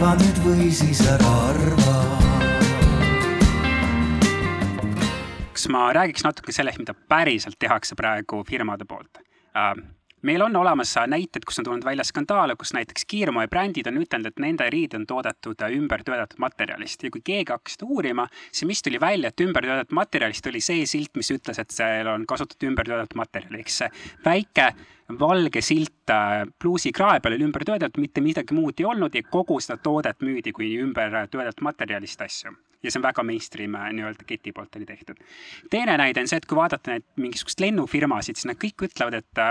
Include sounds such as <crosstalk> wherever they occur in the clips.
arva nüüd või siis ära arva kas ma räägiks natuke sellest, mida päriselt tehakse praegu firmade poolt uh,? Meil on olemas näited, kus on tulnud välja skandaale, kus näiteks kiirmoe brändid on ütelnud, et nende riid on toodetud ümbertöödatud materjalist ja kui keegi hakkas seda uurima, siis mis tuli välja, et ümbertöödatud materjalist oli see silt, mis ütles, et seal on kasutatud ümbertöödatud materjali, ehk see väike valge silt pluusikrae peal oli ümber töödeldud, mitte midagi muud ei olnud ja kogu seda toodet müüdi kui ümber töödeldud materjalist asju. ja see on väga mainstream nii-öelda keti poolt oli tehtud. teine näide on see, et kui vaadata neid mingisugust lennufirmasid, siis nad kõik ütlevad, et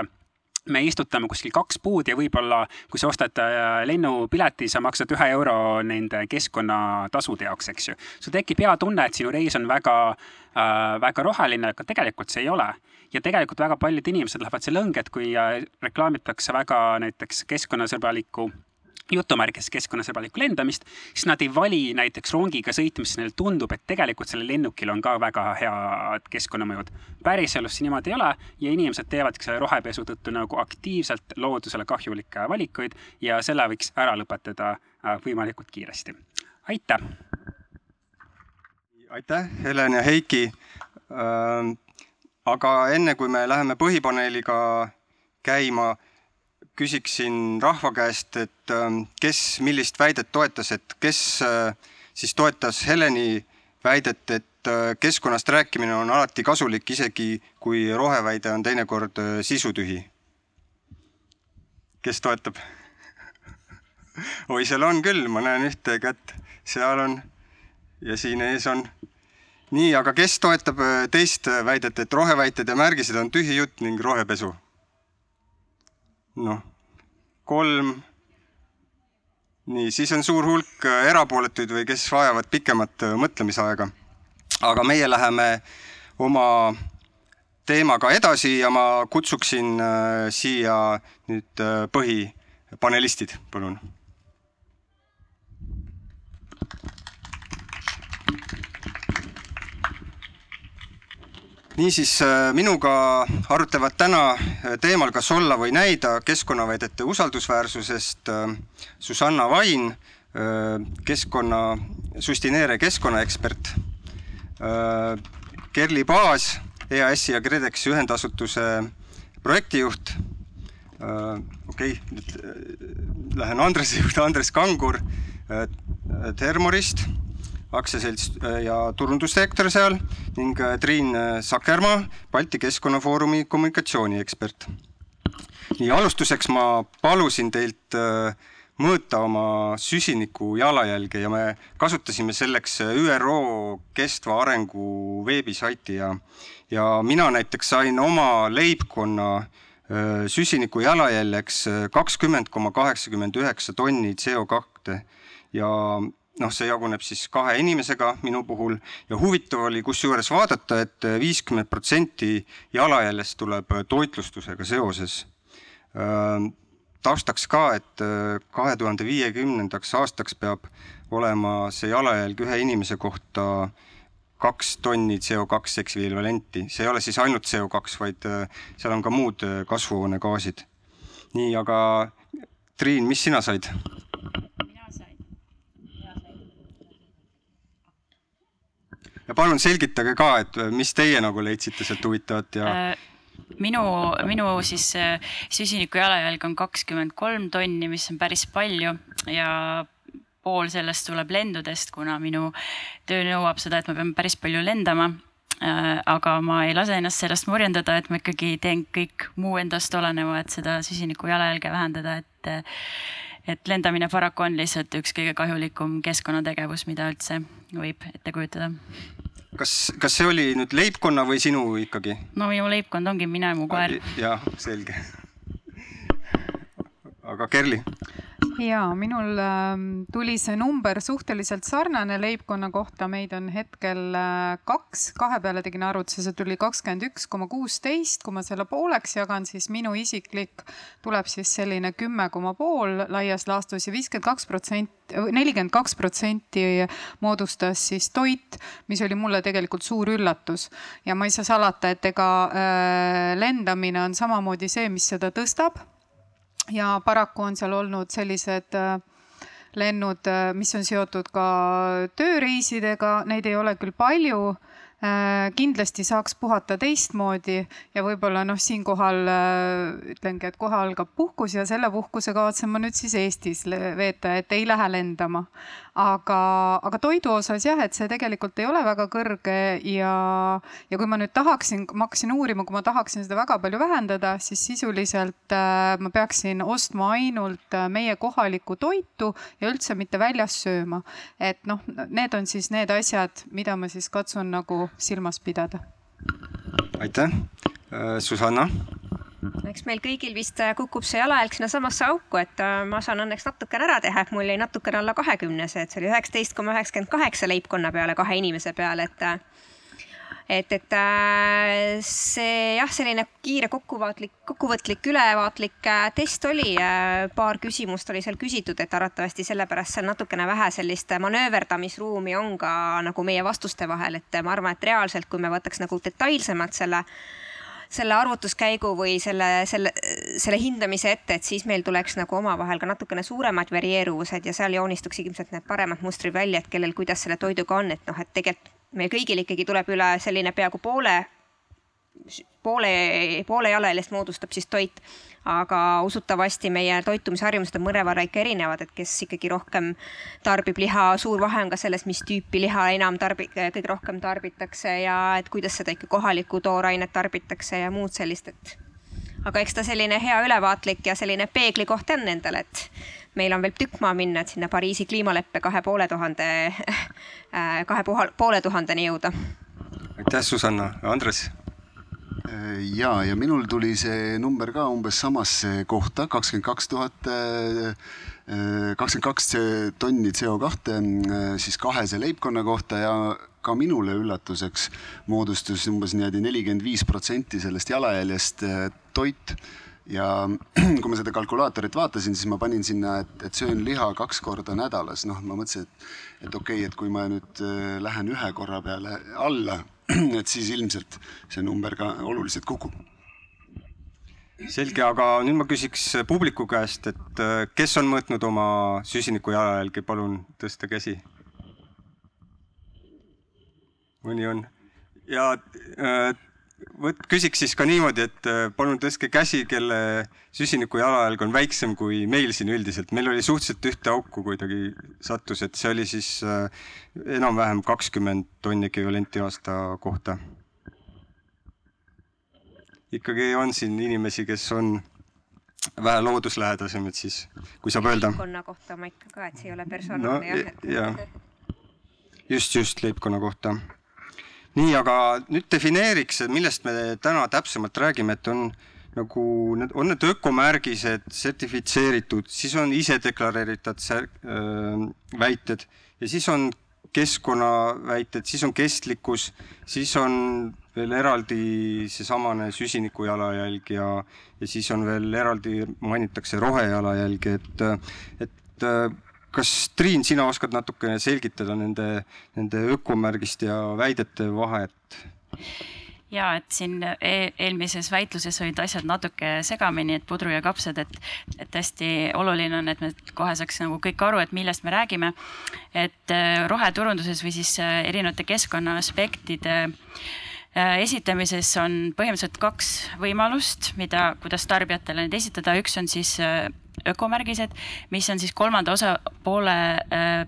me istutame kuskil kaks puud ja võib-olla kui sa ostad äh, lennupileti, sa maksad ühe euro nende keskkonnatasude jaoks, eks ju. sul tekib hea tunne, et sinu reis on väga äh,, väga roheline, aga tegelikult see ei ole. ja tegelikult väga paljud inimesed lähevad selle õnge, et kui äh, reklaamitakse väga näiteks keskkonnasõbralikku jutumärkides keskkonnasõbralikku lendamist, siis nad ei vali näiteks rongiga sõitmist, neile tundub, et tegelikult sellel lennukil on ka väga head keskkonnamõjud. päriselus see niimoodi ei ole ja inimesed teevadki selle rohepesu tõttu nagu aktiivselt loodusele kahjulikke valikuid ja selle võiks ära lõpetada äh, võimalikult kiiresti. aitäh! aitäh, Helen ja Heiki äh,. aga enne kui me läheme põhipaneeliga käima küsiksin rahva käest, et ähm, kes millist väidet toetas, et kes äh, siis toetas Heleni väidet, et äh, keskkonnast rääkimine on alati kasulik, isegi kui roheväide on teinekord äh, sisutühi. kes toetab? <laughs> oi, seal on küll, ma näen ühte kätt, seal on ja siin ees on. nii, aga kes toetab teist väidet, et roheväited ja märgised on tühi jutt ning rohepesu? noh, kolm. nii, siis on suur hulk äh, erapooletuid või kes vajavad pikemat äh, mõtlemisaega. aga meie läheme oma teemaga edasi ja ma kutsuksin äh, siia nüüd põhipanelistid, palun niisiis, äh, minuga arutlevad täna äh, teemal kas olla või näida keskkonnaväidete usaldusväärsusest äh, Susanna Vain, keskkonna, Sustineere keskkonnaekspert, Kerli Paas, EAS-i ja KredExi ühendasutuse projektijuht, okei okay,, nüüd lähen Andrese juurde, Andres Kangur, Thermorist aktsiaselts äh, ja turundussektor seal ning äh, Triin äh, Sakermaa, Balti Keskkonnafoorumi kommunikatsiooniekspert. nii, alustuseks ma palusin teilt mõõta oma süsiniku jalajälge ja me kasutasime selleks ÜRO kestva arengu veebisaiti ja ja mina näiteks sain oma leibkonna süsiniku jalajäljeks kakskümmend koma kaheksakümmend üheksa tonni CO kahte ja noh, see jaguneb siis kahe inimesega minu puhul ja huvitav oli kusjuures vaadata et, et viiskümmend protsenti jalajäljest tuleb toitlustusega seoses. taustaks ka, et kahe tuhande viiekümnendaks aastaks peab olema see jalajälg ühe inimese kohta kaks tonni CO2 ekvivalenti, see ei ole siis ainult CO2, vaid seal on ka muud kasvuhoonegaasid. nii, aga Triin, mis sina said? Ja palun selgitage ka, et äh, mis teie nagu leidsite sealt huvitavat ja äh, minu, minu siis äh, süsiniku jalajälg on kakskümmend kolm tonni, mis on päris palju ja pool sellest tuleb lendudest, kuna minu töö nõuab seda, et ma pean päris palju lendama. aga ma ei lase ennast sellest morjendada, et ma ikkagi teen kõik muu endast oleneva, et seda süsiniku jalajälge vähendada, et et lendamine paraku on lihtsalt üks kõige kahjulikum keskkonnategevus, mida üldse võib ette kujutada kas, kas see oli nüüd leibkonna või sinu ikkagi? no minu leibkond ongi mina ja mu koer. jah, selge. aga Kerli? Ja minul ähm, tuli see number suhteliselt sarnane leibkonna kohta, meid on hetkel äh, kaks, kahe peale tegin arvutuse, see tuli kakskümmend üks koma kuusteist, kui ma selle pooleks jagan, siis minu isiklik tuleb siis selline kümme koma pool laias laastus ja viiskümmend kaks protsenti, nelikümmend kaks protsenti moodustas siis toit, mis oli mulle tegelikult suur üllatus. Ja ma ei saa salata, et ega äh, lendamine on samamoodi see, mis seda tõstab ja paraku on seal olnud sellised äh, lennud, mis on seotud ka tööreisidega, neid ei ole küll palju. Äh, kindlasti saaks puhata teistmoodi ja võib-olla noh, siinkohal äh, ütlengi, et kohe algab puhkus ja selle puhkuse kavatsen ma nüüd siis Eestis veeta, et ei lähe lendama. aga, aga toidu osas jah, et see tegelikult ei ole väga kõrge ja, ja kui ma nüüd tahaksin, ma hakkasin uurima, kui ma tahaksin seda väga palju vähendada, siis sisuliselt äh, ma peaksin ostma ainult meie kohalikku toitu ja üldse mitte väljas sööma. et noh, need on siis need asjad, mida ma siis katsun nagu silmas pidada. aitäh, äh, Susanna. eks meil kõigil vist äh, kukub see jalajälg sinnasamasse auku, et äh, ma saan õnneks natukene ära teha, et mul jäi natukene alla kahekümnese, et see oli üheksateist koma üheksakümmend kaheksa leibkonna peale kahe inimese peale, et et, et äh, see jah, selline kiire kokkuvaatlik, kokkuvõtlik, ülevaatlik äh, test oli. Äh, paar küsimust oli seal küsitud, et arvatavasti sellepärast seal natukene vähe sellist manööverdamisruumi on ka nagu meie vastuste vahel, et ma arvan, et reaalselt, kui me võtaks nagu detailsemalt selle selle arvutuskäigu või selle, selle, selle hindamise ette, et siis meil tuleks nagu omavahel ka natukene suuremad varieeruvused ja seal joonistuks ilmselt need paremad mustrid välja, et kellel, kuidas selle toiduga on, et noh, et tegelikult meil kõigil ikkagi tuleb üle selline peaaegu poole, poole, poolejalelist moodustab siis toit. aga usutavasti meie toitumisharjumused on mõnevõrra ikka erinevad, et kes ikkagi rohkem tarbib liha, suur vahe on ka selles, mis tüüpi liha enam tarbi-, kõige rohkem tarbitakse ja et kuidas seda ikka kohalikku toorainet tarbitakse ja muud sellist, et aga eks ta selline hea ülevaatlik ja selline peeglikoht on endale, et meil on veel tükk maa minna, et sinna Pariisi kliimaleppe kahe poole tuhande, äh, kahe poole tuhandeni jõuda. aitäh, Susanna, Andres? Ja, ja minul tuli see number ka umbes samasse kohta, kakskümmend kaks tuhat, äh, kakskümmend kaks tonni CO2 äh, siis kahese leibkonna kohta ja ka minule üllatuseks moodustus umbes niimoodi nelikümmend viis protsenti sellest jalajäljest toit ja <clears throat> kui ma seda kalkulaatorit vaatasin, siis ma panin sinna, et, et söön liha kaks korda nädalas, noh, ma mõtlesin, et, et okei okay,, et kui ma nüüd äh, lähen ühe korra peale alla, <clears throat> et siis ilmselt see number ka oluliselt kukub. selge, aga nüüd ma küsiks publiku käest, et äh, kes on mõõtnud oma süsiniku jalajälge, palun tõsta käsi. mõni on ja äh, võt-, küsiks siis ka niimoodi, et äh, palun tõstke käsi, kelle süsiniku jalajälg on väiksem kui meil siin üldiselt. meil oli suhteliselt ühte auku kuidagi sattus, et see oli siis äh, enam-vähem kakskümmend tonni ekvivalenti aasta kohta. ikkagi on siin inimesi, kes on vähe looduslähedasemad siis, kui saab öelda. leibkonna kohta ma ikka ka, et see ei ole personaalne no, jah just, just leibkonna kohta nii, aga nüüd defineeriks, millest me täna täpsemalt räägime, et on nagu need, on need ökomärgised sertifitseeritud, siis on isedeklareeritud äh, väited ja siis on keskkonnaväited, siis on kestlikkus, siis on veel eraldi seesamane süsiniku jalajälg ja, ja siis on veel eraldi mainitakse rohejalajälge, et, et kas Triin, sina oskad natukene selgitada nende, nende ökomärgist ja väidete vahet? ja et siin e eelmises väitluses olid asjad natuke segamini, et pudru ja kapsad, et, et hästi oluline on, et me kohe saaks nagu kõik aru, et millest me räägime. et äh, roheturunduses või siis äh, erinevate keskkonna aspektide äh, esitamises on põhimõtteliselt kaks võimalust, mida, kuidas tarbijatele neid esitada, üks on siis ökomärgised, mis on siis kolmanda osapoole äh,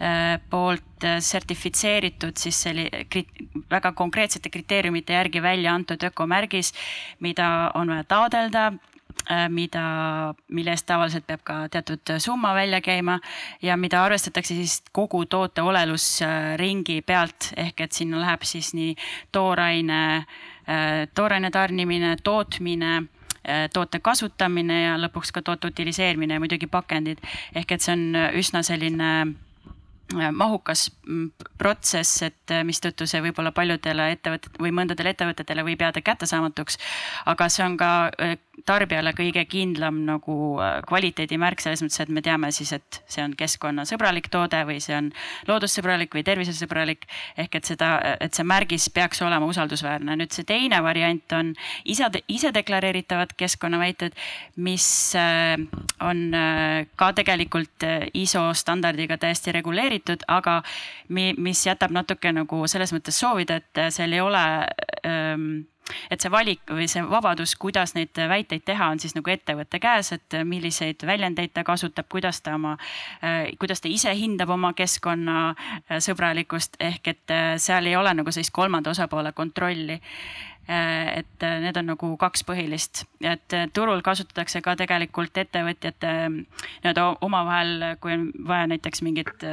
äh, poolt äh, sertifitseeritud siis selli-, väga konkreetsete kriteeriumite järgi välja antud ökomärgis, mida on vaja taodelda, mida, mille eest tavaliselt peab ka teatud summa välja käima ja mida arvestatakse siis kogu toote olelusringi pealt, ehk et sinna läheb siis nii tooraine, tooraine tarnimine, tootmine Äh, toote kasutamine ja lõpuks ka toote utiliseerimine ja muidugi pakendid. ehk et see on üsna selline äh, mahukas mm, protsess, et äh, mistõttu see võib-olla paljudele ettevõtet või mõndadele ettevõtetele võib jääda kättesaamatuks. aga see on ka tarbijale kõige kindlam nagu äh, kvaliteedimärk selles mõttes, et me teame siis, et see on keskkonnasõbralik toode või see on loodussõbralik või tervisesõbralik. ehk et seda, et see märgis peaks olema usaldusväärne. nüüd see teine variant on ise, ise deklareeritavad keskkonnaväited, mis äh, on äh, ka tegelikult ISO standardiga täiesti reguleeritud, aga mi, mis jätab natuke nagu selles mõttes soovida, et seal ei ole ähm, et see valik või see vabadus, kuidas neid väiteid teha, on siis nagu ettevõtte käes, et milliseid väljendeid ta kasutab, kuidas ta oma, kuidas ta ise hindab oma keskkonnasõbralikkust, ehk et seal ei ole nagu sellist kolmanda osapoole kontrolli. Äh, et äh, need on nagu kaks põhilist, et äh, turul kasutatakse ka tegelikult ettevõtjate nii-öelda omavahel, kui on vaja näiteks mingit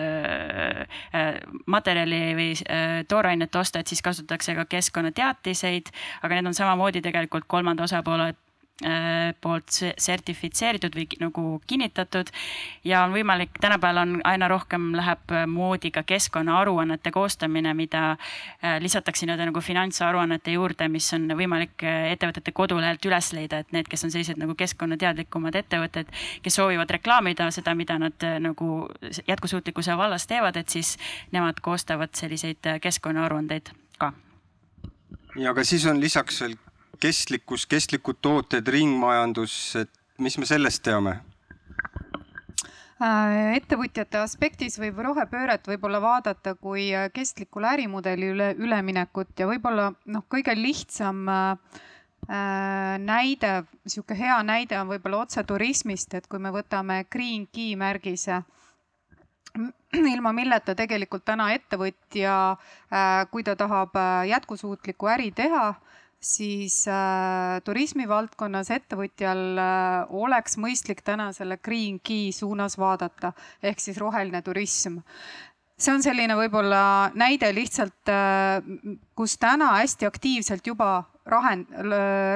materjali või toorainet osta, et siis kasutatakse ka keskkonnateatiseid, aga need on samamoodi tegelikult kolmanda osapoole Äh, poolt sertifitseeritud või nagu kinnitatud. Ja on võimalik, tänapäeval on aina rohkem läheb moodi ka keskkonnaaruannete koostamine, mida äh, lisatakse nii-öelda nagu finantsaruannete juurde, mis on võimalik äh, ettevõtete kodulehelt üles leida, et need, kes on sellised nagu keskkonnateadlikumad ettevõtted, kes soovivad reklaamida seda, mida nad nagu jätkusuutlikkuse vallas teevad, et siis nemad koostavad selliseid keskkonnaaruandeid ka. Ja aga siis on lisaks veel kestlikkus, kestlikud tooted, ringmajandus, et mis me sellest teame? Äh, ettevõtjate aspektis võib rohepööret võib-olla vaadata kui äh, kestlikule ärimudeli üle, üleminekut ja võib-olla noh, kõige lihtsam äh, näide, niisugune hea näide on võib-olla otse turismist, et kui me võtame Green Key märgise, <clears throat> ilma milleta tegelikult täna ettevõtja, kui ta tahab jätkusuutlikku äri teha, siis äh, turismivaldkonnas ettevõtjal äh, oleks mõistlik täna selle green key suunas vaadata ehk siis roheline turism see on selline võib-olla näide lihtsalt, äh, kus täna hästi aktiivselt juba rahend-,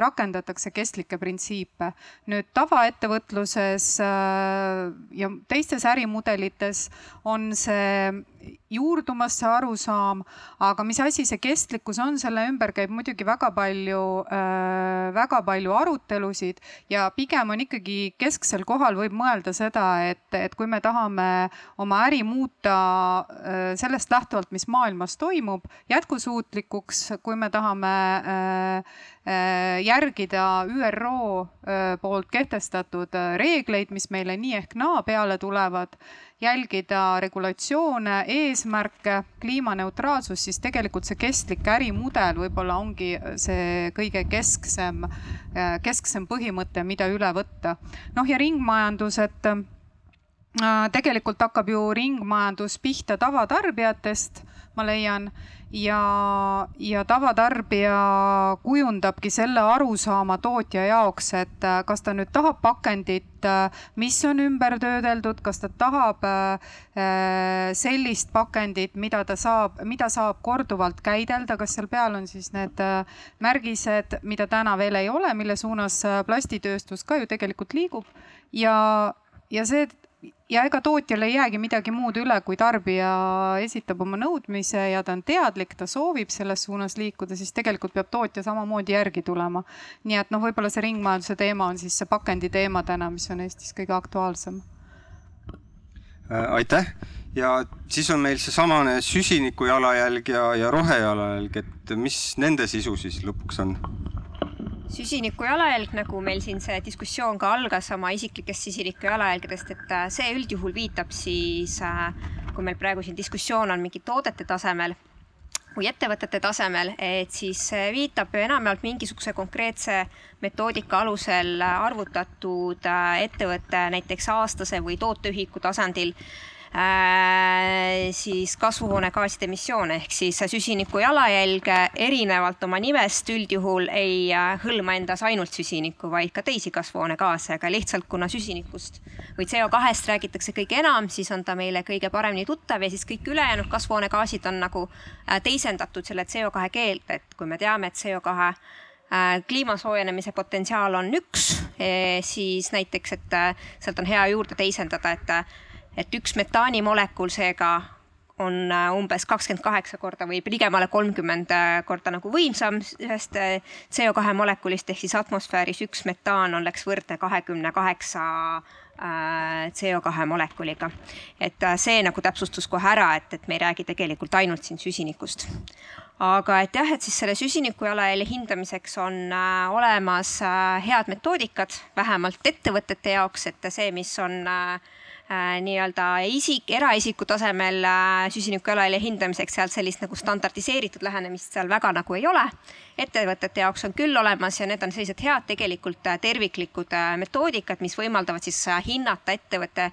rakendatakse kestlikke printsiipe. nüüd tavaettevõtluses äh, ja teistes ärimudelites on see juurdumas, see arusaam, aga mis asi see kestlikkus on, selle ümber käib muidugi väga palju, äh, väga palju arutelusid ja pigem on ikkagi kesksel kohal võib mõelda seda, et, et kui me tahame oma äri muuta äh, sellest lähtuvalt, mis maailmas toimub, jätkusuutlikuks, kui me tahame järgida ÜRO poolt kehtestatud reegleid, mis meile nii ehk naa peale tulevad jälgida regulatsioone, eesmärke, kliimaneutraalsust, siis tegelikult see kestlik ärimudel võib-olla ongi see kõige kesksem, kesksem põhimõte, mida üle võtta. noh ja ringmajandus, et äh, tegelikult hakkab ju ringmajandus pihta tavatarbijatest, ma leian ja, ja tavatarbija kujundabki selle arusaama tootja jaoks, et äh, kas ta nüüd tahab pakendit, äh, mis on ümber töödeldud, kas ta tahab äh, sellist pakendit, mida ta saab, mida saab korduvalt käidelda, kas seal peal on siis need märgised, mida täna veel ei ole, mille suunas plastitööstus ka ju tegelikult liigub. Ja, ja see ja ega tootjal ei jäägi midagi muud üle, kui tarbija esitab oma nõudmise ja ta on teadlik, ta soovib selles suunas liikuda, siis tegelikult peab tootja samamoodi järgi tulema. nii et noh, võib-olla see ringmajanduse teema on siis see pakendi teema täna, mis on Eestis kõige aktuaalsem. Äh, aitäh ja siis on meil seesamane süsiniku jalajälg ja, ja rohejalajälg, et mis nende sisu siis lõpuks on? Süsiniku jalajälg, nagu meil siin see diskussioon ka algas oma isiklikest süsiniku jalajälgedest, et äh, see üldjuhul viitab siis, äh, kui meil praegu siin diskussioon on mingi toodete tasemel või ettevõtete tasemel, et siis viitab enamjaolt mingisuguse konkreetse metoodika alusel arvutatud äh, ettevõtte näiteks aastase või tooteühiku tasandil Äh, siis kasvuhoonegaaside emissioone ehk siis süsiniku jalajälg erinevalt oma nimest üldjuhul ei äh, hõlma endas ainult süsinikku, vaid ka teisi kasvuhoonegaase, aga lihtsalt kuna süsinikust või CO2-st räägitakse kõige enam, siis on ta meile kõige paremini tuttav ja siis kõik ülejäänud kasvuhoonegaasid on nagu äh, teisendatud selle CO2 keelde, et kui me teame, et CO2 kliima soojenemise potentsiaal on üks, siis näiteks, et sealt on hea juurde teisendada, et et üks metaanimolekul seega on äh, umbes kakskümmend kaheksa korda või ligemale kolmkümmend äh, korda nagu võimsam ühest CO2 molekulist ehk siis atmosfääris üks metaan oleks võrdne kahekümne kaheksa CO2 molekuliga. et see nagu täpsustus kohe ära, et, et me ei räägi tegelikult ainult siin süsinikust. aga et jah, et siis selle süsiniku jalajälje hindamiseks on olemas head metoodikad, vähemalt ettevõtete jaoks, et see, mis on äh, Äh, nii-öelda isik, eraisiku tasemel äh, süsiniku jalajälje hindamiseks sealt sellist nagu standardiseeritud lähenemist seal väga nagu ei ole. ettevõtete jaoks on küll olemas ja need on sellised head tegelikult äh, terviklikud metoodikad, mis võimaldavad siis hinnata ettevõtte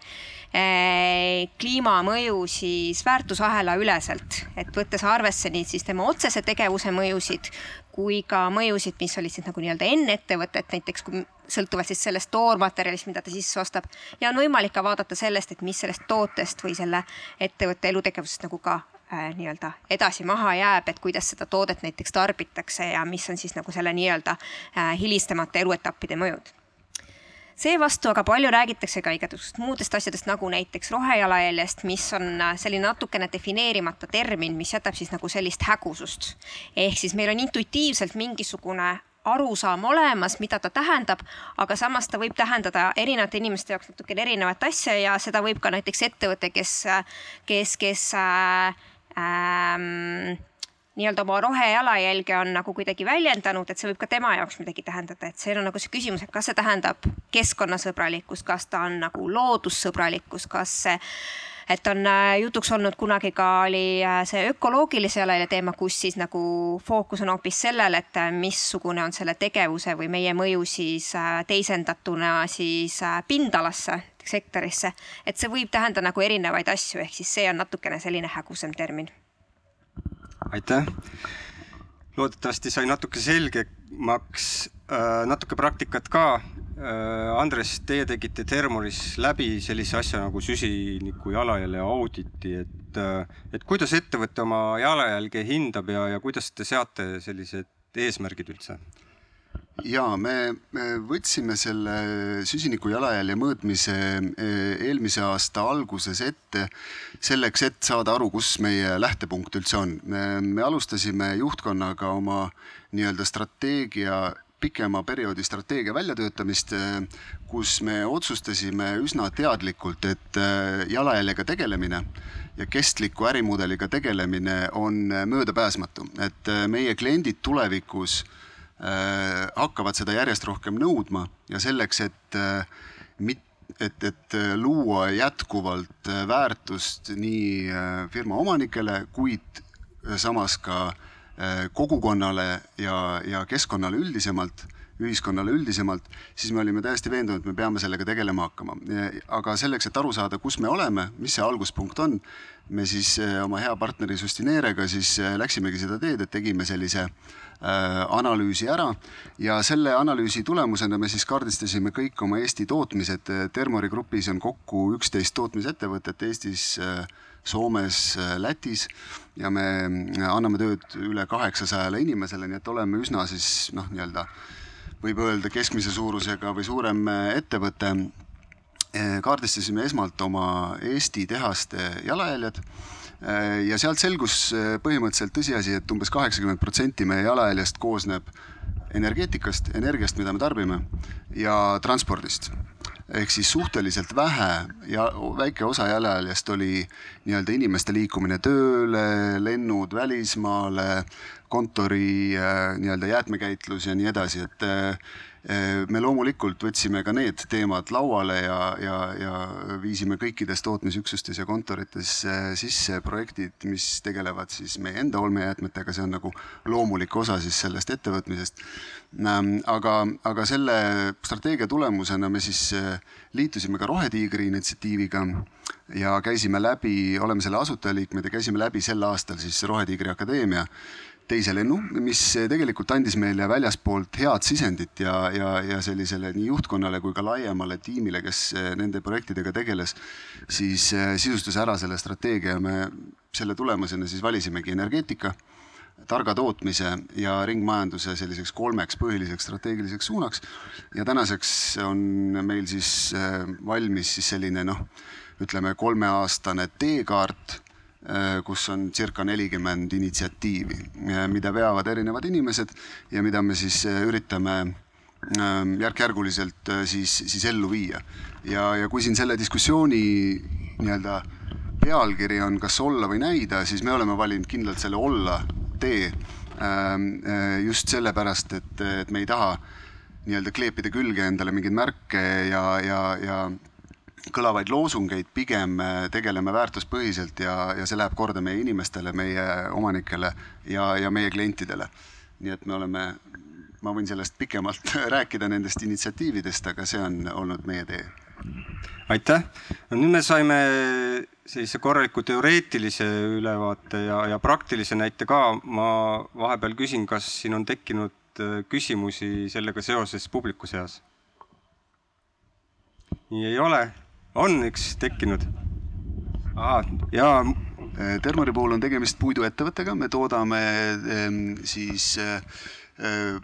kliimamõju siis väärtusahela üleselt, et võttes arvesse nii siis tema otsese tegevuse mõjusid kui ka mõjusid, mis olid siis nagu nii-öelda enne ettevõtet, näiteks kui sõltuvalt siis sellest toormaterjalist, mida ta sisse ostab. ja on võimalik ka vaadata sellest, et mis sellest tootest või selle ettevõtte elutegevusest nagu ka äh, nii-öelda edasi maha jääb, et kuidas seda toodet näiteks tarbitakse ja mis on siis nagu selle nii-öelda äh, hilistemate eluetappide mõjud seevastu aga palju räägitakse ka igasugustest muudest asjadest, nagu näiteks rohejalajäljest, mis on äh, selline natukene defineerimata termin, mis jätab siis nagu sellist hägusust. ehk siis meil on intuitiivselt mingisugune arusaam olemas, mida ta tähendab, aga samas ta võib tähendada erinevate inimeste jaoks natukene erinevat asja ja seda võib ka näiteks ettevõte, kes, kes, kes äh, ähm, nii-öelda oma rohejalajälge on nagu kuidagi väljendanud, et see võib ka tema jaoks midagi tähendada, et see on nagu see küsimus, et kas see tähendab keskkonnasõbralikkus, kas ta on nagu loodussõbralikkus, kas see et on äh, jutuks olnud kunagi ka oli äh, see ökoloogilise jalajälje teema, kus siis nagu fookus on hoopis sellel, et äh, missugune on selle tegevuse või meie mõju siis teisendatuna siis pindalasse, sektorisse. et see võib tähendada nagu erinevaid asju, ehk siis see on natukene selline hägusam termin aitäh. loodetavasti sai natuke selgemaks, äh, natuke praktikat ka. Äh, Andres, teie tegite Termoris läbi sellise asja nagu süsiniku jalajälje auditi, et, äh, et kuidas ettevõte oma jalajälge hindab ja, ja kuidas te seate sellised eesmärgid üldse? Jaa, me, me võtsime selle süsiniku jalajälje mõõtmise e, eelmise aasta alguses ette selleks, et saada aru, kus meie lähtepunkt üldse on. me alustasime juhtkonnaga oma nii-öelda strateegia pikema perioodi strateegia väljatöötamist, kus me otsustasime üsna teadlikult, et e, jalajäljega tegelemine ja kestliku ärimudeliga tegelemine on möödapääsmatu, et meie kliendid tulevikus Äh, hakkavad seda järjest rohkem nõudma ja selleks, et äh, mit-, et, et äh, luua jätkuvalt väärtust nii firma omanikele, kuid samas ka kogukonnale ja, ja keskkonnale üldisemalt, ühiskonnale üldisemalt, siis me olime täiesti veendunud, et me peame sellega tegelema hakkama. aga selleks, et aru saada, kus me oleme, mis see alguspunkt on, me siis oma hea partneri Sustineerega siis läksimegi seda teed, et tegime sellise äh, Äh, analüüsi ära. Ja selle analüüsi tulemusena me siis kaardistasime kõik oma Eesti tootmised. Termori grupis on kokku üksteist tootmisettevõtet Eestis, äh, Soomes, äh, Lätis. Ja me anname tööd üle kaheksasajale inimesele, nii et oleme üsna siis noh, nii-öelda võib öelda keskmise suurusega või suurem ettevõte. Kaardistasime esmalt oma Eesti tehaste jalajäljed. Äh, ja sealt selgus äh, põhimõtteliselt tõsiasi, et umbes kaheksakümmend protsenti meie jalajäljest koosneb energeetikast, energiast, mida me tarbime ja transpordist. ehk siis suhteliselt vähe ja väike osa jalajäljest oli nii-öelda inimeste liikumine tööle, lennud välismaale, kontori äh, nii-öelda jäätmekäitlus ja nii edasi, et Äh, me loomulikult võtsime ka need teemad lauale ja, ja, ja viisime kõikides tootmisüksustes ja kontorites sisse projektid, mis tegelevad siis meie enda olmejäätmetega, see on nagu loomulik osa siis sellest ettevõtmisest. Aga, aga selle strateegia tulemusena me siis liitusime ka Rohetiigri initsiatiiviga ja käisime läbi, oleme selle asutajaliikmed ja käisime läbi sel aastal siis Rohetiigri Akadeemia teise lennu, mis tegelikult andis meile väljaspoolt head sisendit ja, ja, ja sellisele nii juhtkonnale kui ka laiemale tiimile, kes eh, nende projektidega tegeles, siis eh, sisustas ära selle strateegia ja me selle tulemusena siis valisimegi energeetika, targa tootmise ja ringmajanduse selliseks kolmeks põhiliseks strateegiliseks suunaks. ja tänaseks on meil siis eh, valmis siis selline noh, ütleme kolmeaastane teekaart kus on circa nelikümmend initsiatiivi, mida veavad erinevad inimesed ja mida me siis üritame järk-järguliselt siis, siis ellu viia. ja, ja kui siin selle diskussiooni nii-öelda pealkiri on kas olla või näida, siis me oleme valinud kindlalt selle olla tee. just sellepärast, et, et me ei taha nii-öelda kleepida külge endale mingeid märke ja, ja, ja kõlavaid loosungeid, pigem tegeleme väärtuspõhiselt ja, ja see läheb korda meie inimestele, meie omanikele ja, ja meie klientidele. nii et me oleme, ma võin sellest pikemalt <laughs> rääkida, nendest initsiatiividest, aga see on olnud meie tee. aitäh, no nüüd me saime sellise korraliku teoreetilise ülevaate ja, ja praktilise näite ka. ma vahepeal küsin, kas siin on tekkinud äh, küsimusi sellega seoses publiku seas? nii ei ole on üks tekkinud? jaa. Termori puhul on tegemist puiduettevõttega, me toodame ehm, siis eh, eh,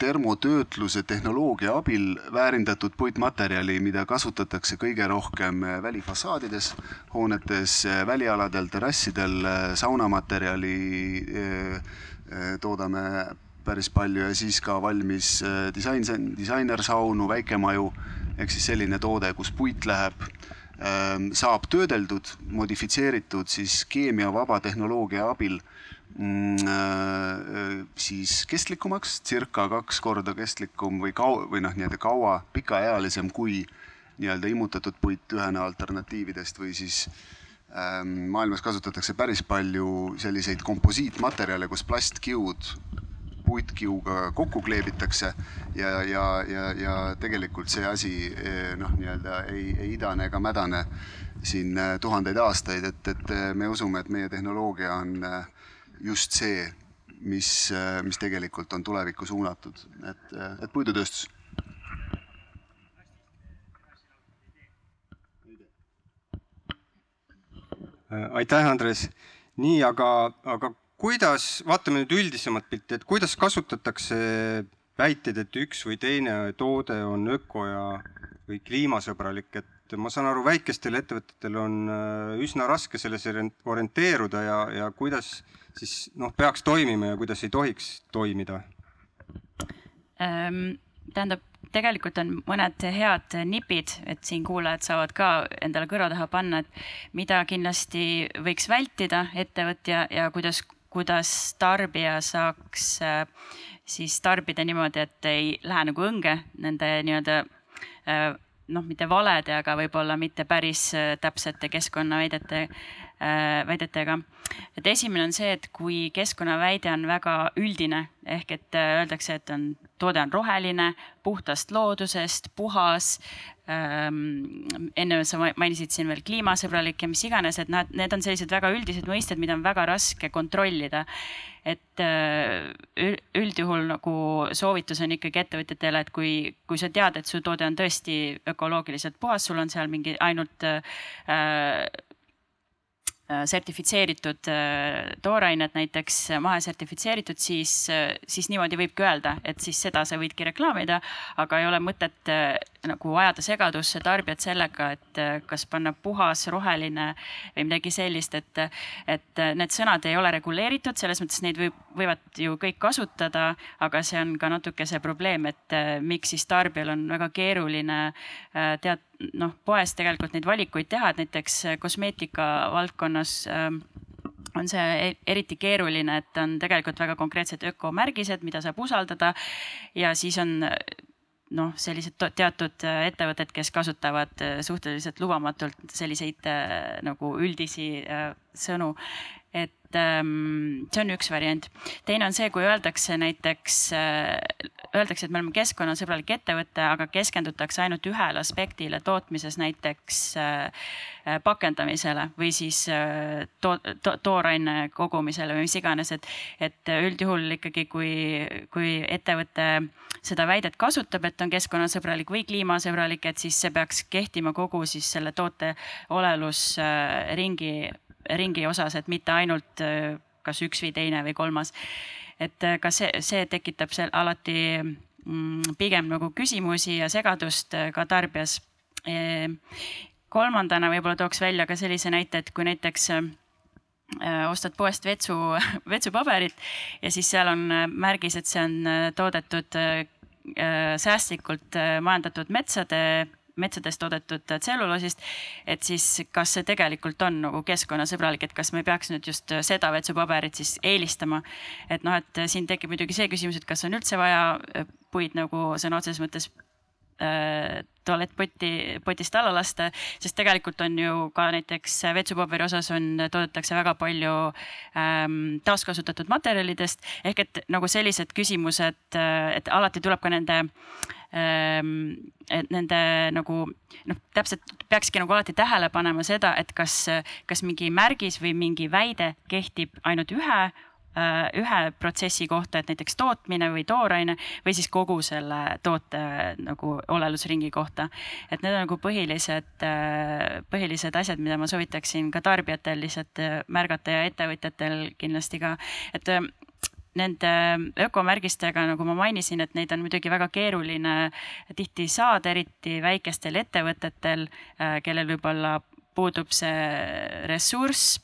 termotöötluse tehnoloogia abil väärindatud puitmaterjali, mida kasutatakse kõige rohkem välifassaadides, hoonetes, välialadel, terrassidel, saunamaterjali toodame päris palju ja siis ka valmis disain, disainersaunu, väikemaju ehk siis selline toode, kus puit läheb, ähm, saab töödeldud, modifitseeritud siis keemiavaba tehnoloogia abil mm, äh, siis kestlikumaks, circa kaks korda kestlikum või kau- või noh, nii-öelda kaua pikaealisem kui nii-öelda immutatud puit ühena alternatiividest või siis ähm, maailmas kasutatakse päris palju selliseid komposiitmaterjale, kus plastkiud puitkiuga kokku kleebitakse ja, ja, ja, ja tegelikult see asi eh, noh, nii-öelda ei, ei idane ega mädane siin eh, tuhandeid aastaid, et, et eh, me usume, et meie tehnoloogia on just see, mis, mis tegelikult on tulevikku suunatud, et, et puidutööstus. aitäh, Andres. nii, aga, aga kuidas, vaatame nüüd üldisemat pilti, et kuidas kasutatakse väiteid, et üks või teine toode on öko ja, või kliimasõbralik, et ma saan aru, väikestel ettevõtetel on äh, üsna raske selles orienteeruda ja, ja kuidas siis noh, peaks toimima ja kuidas ei tohiks toimida ähm,? tähendab, tegelikult on mõned head nipid, et siin kuulajad saavad ka endale kõrva taha panna, et mida kindlasti võiks vältida ettevõtja ja kuidas kuidas tarbija saaks äh, siis tarbida niimoodi, et ei lähe nagu õnge nende nii-öelda äh, noh, mitte valede, aga võib-olla mitte päris äh, täpsete keskkonnaväidete, väidetega. et esimene on see, et kui keskkonnaväide on väga üldine ehk et öeldakse, et on, toode on roheline, puhtast loodusest, puhas, ähm,. enne sa mainisid siin veel kliimasõbralik ja mis iganes, et nad, need on sellised väga üldised mõisted, mida on väga raske kontrollida. et äh, üldjuhul nagu soovitus on ikkagi ettevõtjatele, et kui, kui sa tead, et su toode on tõesti ökoloogiliselt puhas, sul on seal mingi ainult äh, Äh, sertifitseeritud äh, toorained näiteks mahesertifitseeritud, siis, äh, siis niimoodi võibki öelda, et siis seda sa võidki reklaamida, aga ei ole mõtet nagu ajada segadusse tarbijat sellega, et kas panna puhas, roheline või midagi sellist, et, et need sõnad ei ole reguleeritud, selles mõttes neid võib, võivad ju kõik kasutada, aga see on ka natuke see probleem, et miks siis tarbijal on väga keeruline tead-, noh, poes tegelikult neid valikuid teha, et näiteks kosmeetika valdkonnas on see e-, eriti keeruline, et on tegelikult väga konkreetsed ökomärgised, mida saab usaldada ja siis on noh, sellised teatud ettevõtted, kes kasutavad suhteliselt lubamatult selliseid äh, nagu üldisi äh, sõnu et ähm, see on üks variant. teine on see, kui öeldakse näiteks äh,, öeldakse, et me oleme keskkonnasõbralik ettevõte, aga keskendutakse ainult ühele aspektile tootmises, näiteks äh, pakendamisele või siis äh, to, to, tooraine kogumisele või mis iganes, et, et üldjuhul ikkagi, kui, kui ettevõte seda väidet kasutab, et on keskkonnasõbralik või kliimasõbralik, et siis see peaks kehtima kogu siis selle toote olelusringi ringi osas, et mitte ainult äh, kas üks või teine või kolmas. et äh, ka see, see tekitab seal alati mm, pigem nagu küsimusi ja segadust äh, ka tarbijas. kolmandana võib-olla tooks välja ka sellise näite, et kui näiteks ostad poest vetsu, <laughs> vetsupaberit ja siis seal on märgis, et see on toodetud säästlikult majandatud metsade metsadest toodetud tselluloosist, et siis kas see tegelikult on nagu keskkonnasõbralik, et kas me peaks nüüd just seda vetsupaberit siis eelistama. et noh, et siin tekib muidugi see küsimus, et kas on üldse vaja puid nagu sõna otseses mõttes tualettpoti, potist alla lasta, sest tegelikult on ju ka näiteks vetsupaberi osas on, toodetakse väga palju ähm, taaskasutatud materjalidest. Ehk et nagu sellised küsimused, et alati tuleb ka nende ähm, nende nagu noh, täpselt peakski nagu alati tähele panema seda, et kas, kas mingi märgis või mingi väide kehtib ainult ühe Äh, ühe protsessi kohta, et näiteks tootmine või tooraine või siis kogu selle toote nagu olelusringi kohta. et need on nagu põhilised, äh, põhilised asjad, mida ma soovitaksin ka tarbijatel lihtsalt äh, märgata ja ettevõtjatel kindlasti ka, et nende ökomärgistega, nagu ma mainisin, et neid on muidugi väga keeruline tihti saada, eriti väikestel ettevõtetel, kellel võib-olla puudub see ressurss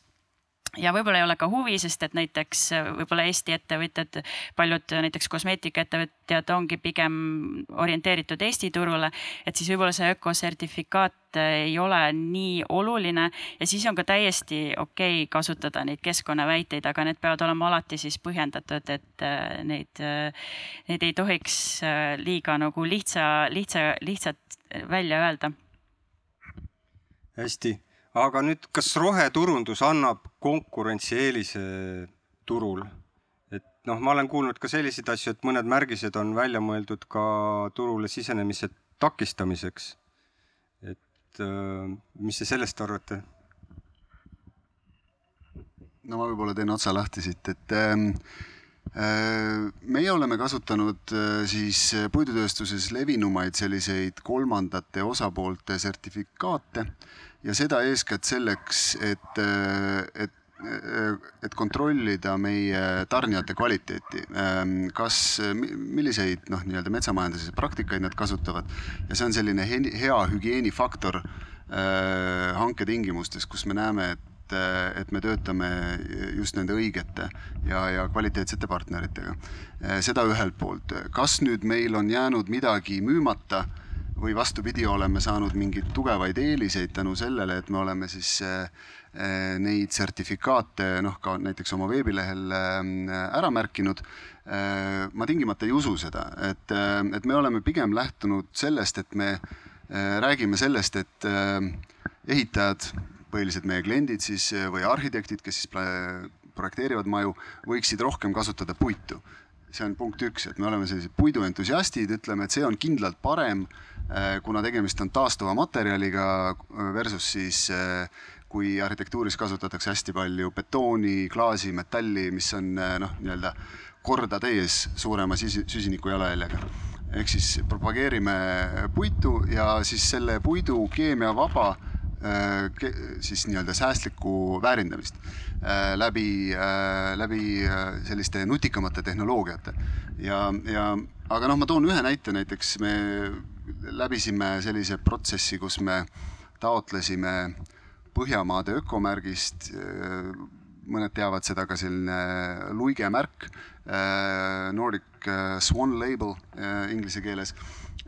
ja võib-olla ei ole ka huvi, sest et näiteks äh, võib-olla Eesti ettevõtjad, paljud näiteks kosmeetikaettevõtjad ongi pigem orienteeritud Eesti turule, et siis võib-olla see ökosertifikaat ei ole nii oluline ja siis on ka täiesti okei okay kasutada neid keskkonnaväiteid, aga need peavad olema alati siis põhjendatud, et äh, neid, äh, neid ei tohiks liiga nagu lihtsa, lihtsa, lihtsalt välja öelda. hästi aga nüüd, kas roheturundus annab konkurentsieelise turul? et noh, ma olen kuulnud ka selliseid asju, et mõned märgised on välja mõeldud ka turule sisenemise takistamiseks. et äh, mis te sellest arvate? no ma võib-olla teen otsa lahti siit, et ähm, äh, meie oleme kasutanud äh, siis puidutööstuses levinumaid selliseid kolmandate osapoolte sertifikaate ja seda eeskätt selleks, et, et et kontrollida meie tarnijate kvaliteeti, kas, milliseid noh, nii-öelda metsamajanduse praktikaid nad kasutavad. Ja see on selline hea hügieenifaktor äh, hanketingimustes, kus me näeme, et, et me töötame just nende õigete ja, ja kvaliteetsete partneritega. seda ühelt poolt, kas nüüd meil on jäänud midagi müümata või vastupidi, oleme saanud mingeid tugevaid eeliseid tänu sellele, et me oleme siis eh, eh, neid sertifikaate noh, ka näiteks oma veebilehel eh, ära märkinud. ma tingimata ei usu seda, et, et me oleme pigem lähtunud sellest, et me räägime sellest, et ehitajad, põhiliselt meie kliendid siis või arhitektid, kes siis projekteerivad maju, võiksid rohkem kasutada puitu see on punkt üks, et me oleme sellised puiduentusiastid, ütleme, et see on kindlalt parem äh, kuna tegemist on taastuva materjaliga äh, versus siis äh, kui arhitektuuris kasutatakse hästi palju betooni, klaasi, metalli, mis on noh, nii-öelda korda täies suurema süsiniku jalajäljega. ehk siis propageerime puitu ja siis selle puidu keemiavaba siis nii-öelda säästlikku väärindamist läbi, läbi selliste nutikamate tehnoloogiate. Ja, ja aga noh, ma toon ühe näite, näiteks me läbisime sellise protsessi, kus me taotlesime Põhjamaade ökomärgist, mõned teavad seda ka selline luigemärk, Nordic Swan Label inglise keeles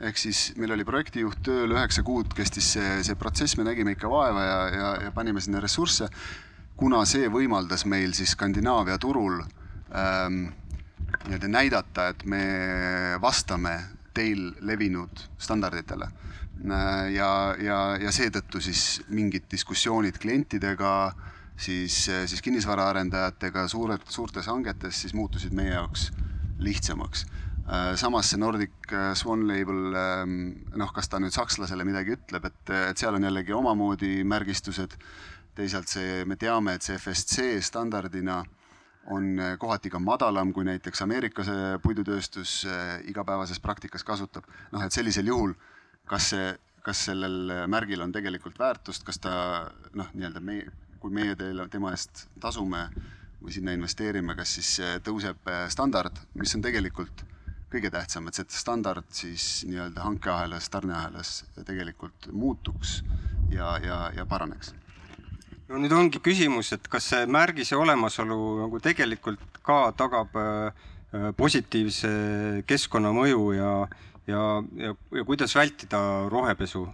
ehk siis meil oli projektijuht tööl, üheksa kuud kestis see, see protsess, me nägime ikka vaeva ja, ja, ja panime sinna ressursse, kuna see võimaldas meil siis Skandinaavia turul ähm, nii-öelda näidata, et me vastame teil levinud standarditele. ja, ja, ja seetõttu siis mingid diskussioonid klientidega, siis, siis kinnisvaraarendajatega suured, suurtes hangetes siis muutusid meie jaoks lihtsamaks. Samas see Nordic Swan Label, noh, kas ta nüüd sakslasele midagi ütleb, et, et seal on jällegi omamoodi märgistused. teisalt see, me teame, et see FSC standardina äh, on eh, kohati ka madalam, kui näiteks Ameerika puidutööstus igapäevases praktikas kasutab. noh, et sellisel juhul, kas see, kas sellel märgil on tegelikult väärtust, kas ta noh, nii-öelda meie, kui meie teile, tema eest tasume või sinna investeerime, kas siis tõuseb standard, mis on tegelikult kõige tähtsam, et see standard siis nii-öelda hankeahelas, tarneahelas tegelikult muutuks ja, ja, ja paraneks no nüüd ongi küsimus, et kas see märgise olemasolu nagu tegelikult ka tagab äh, positiivse keskkonnamõju ja, ja, ja, ja kuidas vältida rohepesu?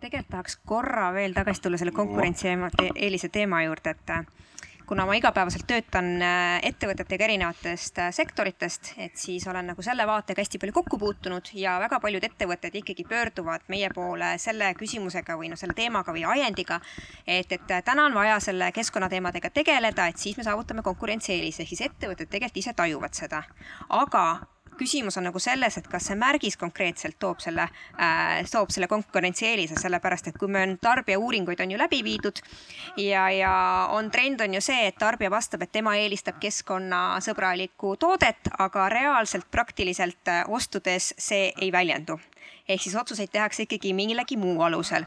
tegelikult tahaks korra veel tagasi tulla selle konkurentsieelise teema juurde, et äh, kuna ma igapäevaselt töötan äh, ettevõtetega erinevatest äh, sektoritest, et siis olen nagu selle vaatega hästi palju kokku puutunud ja väga paljud ettevõtted ikkagi pöörduvad meie poole selle küsimusega või noh, selle teemaga või ajendiga, et, et täna on vaja selle keskkonnateemadega tegeleda, et siis me saavutame konkurentsieelise, ehk siis ettevõtted tegelikult ise tajuvad seda. aga küsimus on nagu selles, et kas see märgis konkreetselt toob selle äh,, toob selle konkurentsieelise, sellepärast et kui me tarbijauuringuid on ju läbi viidud ja, ja on trend on ju see, et tarbija vastab, et tema eelistab keskkonnasõbralikku toodet, aga reaalselt praktiliselt äh, ostudes see ei väljendu. ehk siis otsuseid tehakse ikkagi millegi muu alusel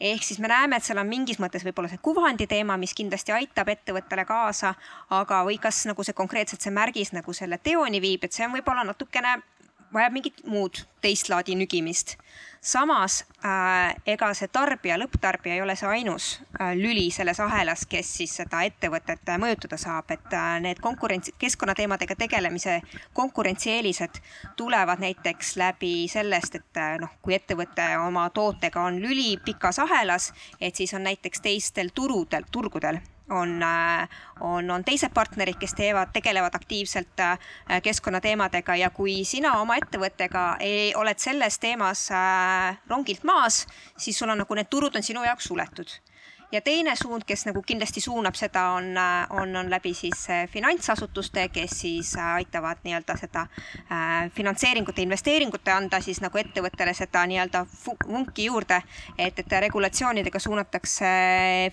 ehk siis me näeme, et seal on mingis mõttes võib-olla see kuvandi teema, mis kindlasti aitab ettevõttele kaasa, aga, või kas nagu see konkreetselt see märgis nagu selle teoni viib, et see on võib-olla natukene vajab mingit muud teist laadi nügimist. samas äh, ega see tarbija, lõpptarbija ei ole see ainus äh, lüli selles ahelas, kes siis seda ettevõtet äh, mõjutada saab, et äh, need konkurents, keskkonnateemadega tegelemise konkurentsieelised tulevad näiteks läbi sellest, et äh, noh, kui ettevõte oma tootega on lüli pikas ahelas, et siis on näiteks teistel turudel, turgudel on, äh, on, on teised partnerid, kes teevad, tegelevad aktiivselt äh, keskkonnateemadega ja kui sina oma ettevõttega ei, oled selles teemas äh, rongilt maas, siis sul on nagu need turud on sinu jaoks suletud ja teine suund, kes nagu kindlasti suunab seda, on, on, on läbi siis äh, finantsasutuste, kes siis äh, aitavad nii-öelda seda äh, finantseeringute, investeeringute anda siis nagu ettevõttele seda nii-öelda vunki juurde. et, et regulatsioonidega suunatakse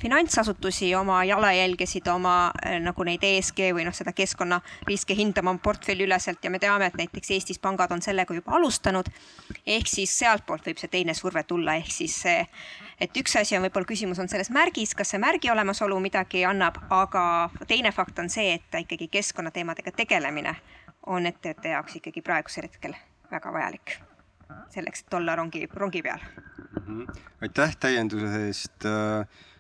finantsasutusi oma jalajälgesid, oma nagu neid ESG või noh, seda keskkonnariske hindama portfelliüleselt ja me teame, et näiteks Eestis pangad on sellega juba alustanud. ehk siis sealtpoolt võib see teine surve tulla, ehk siis see et üks asi on võib-olla küsimus on selles märgis, kas see märgi olemasolu midagi annab, aga teine fakt on see, et ikkagi keskkonnateemadega tegelemine on ettevõtte jaoks ikkagi praegusel hetkel väga vajalik. selleks, et olla rongi, rongi peal. -hmm. aitäh täienduse eest.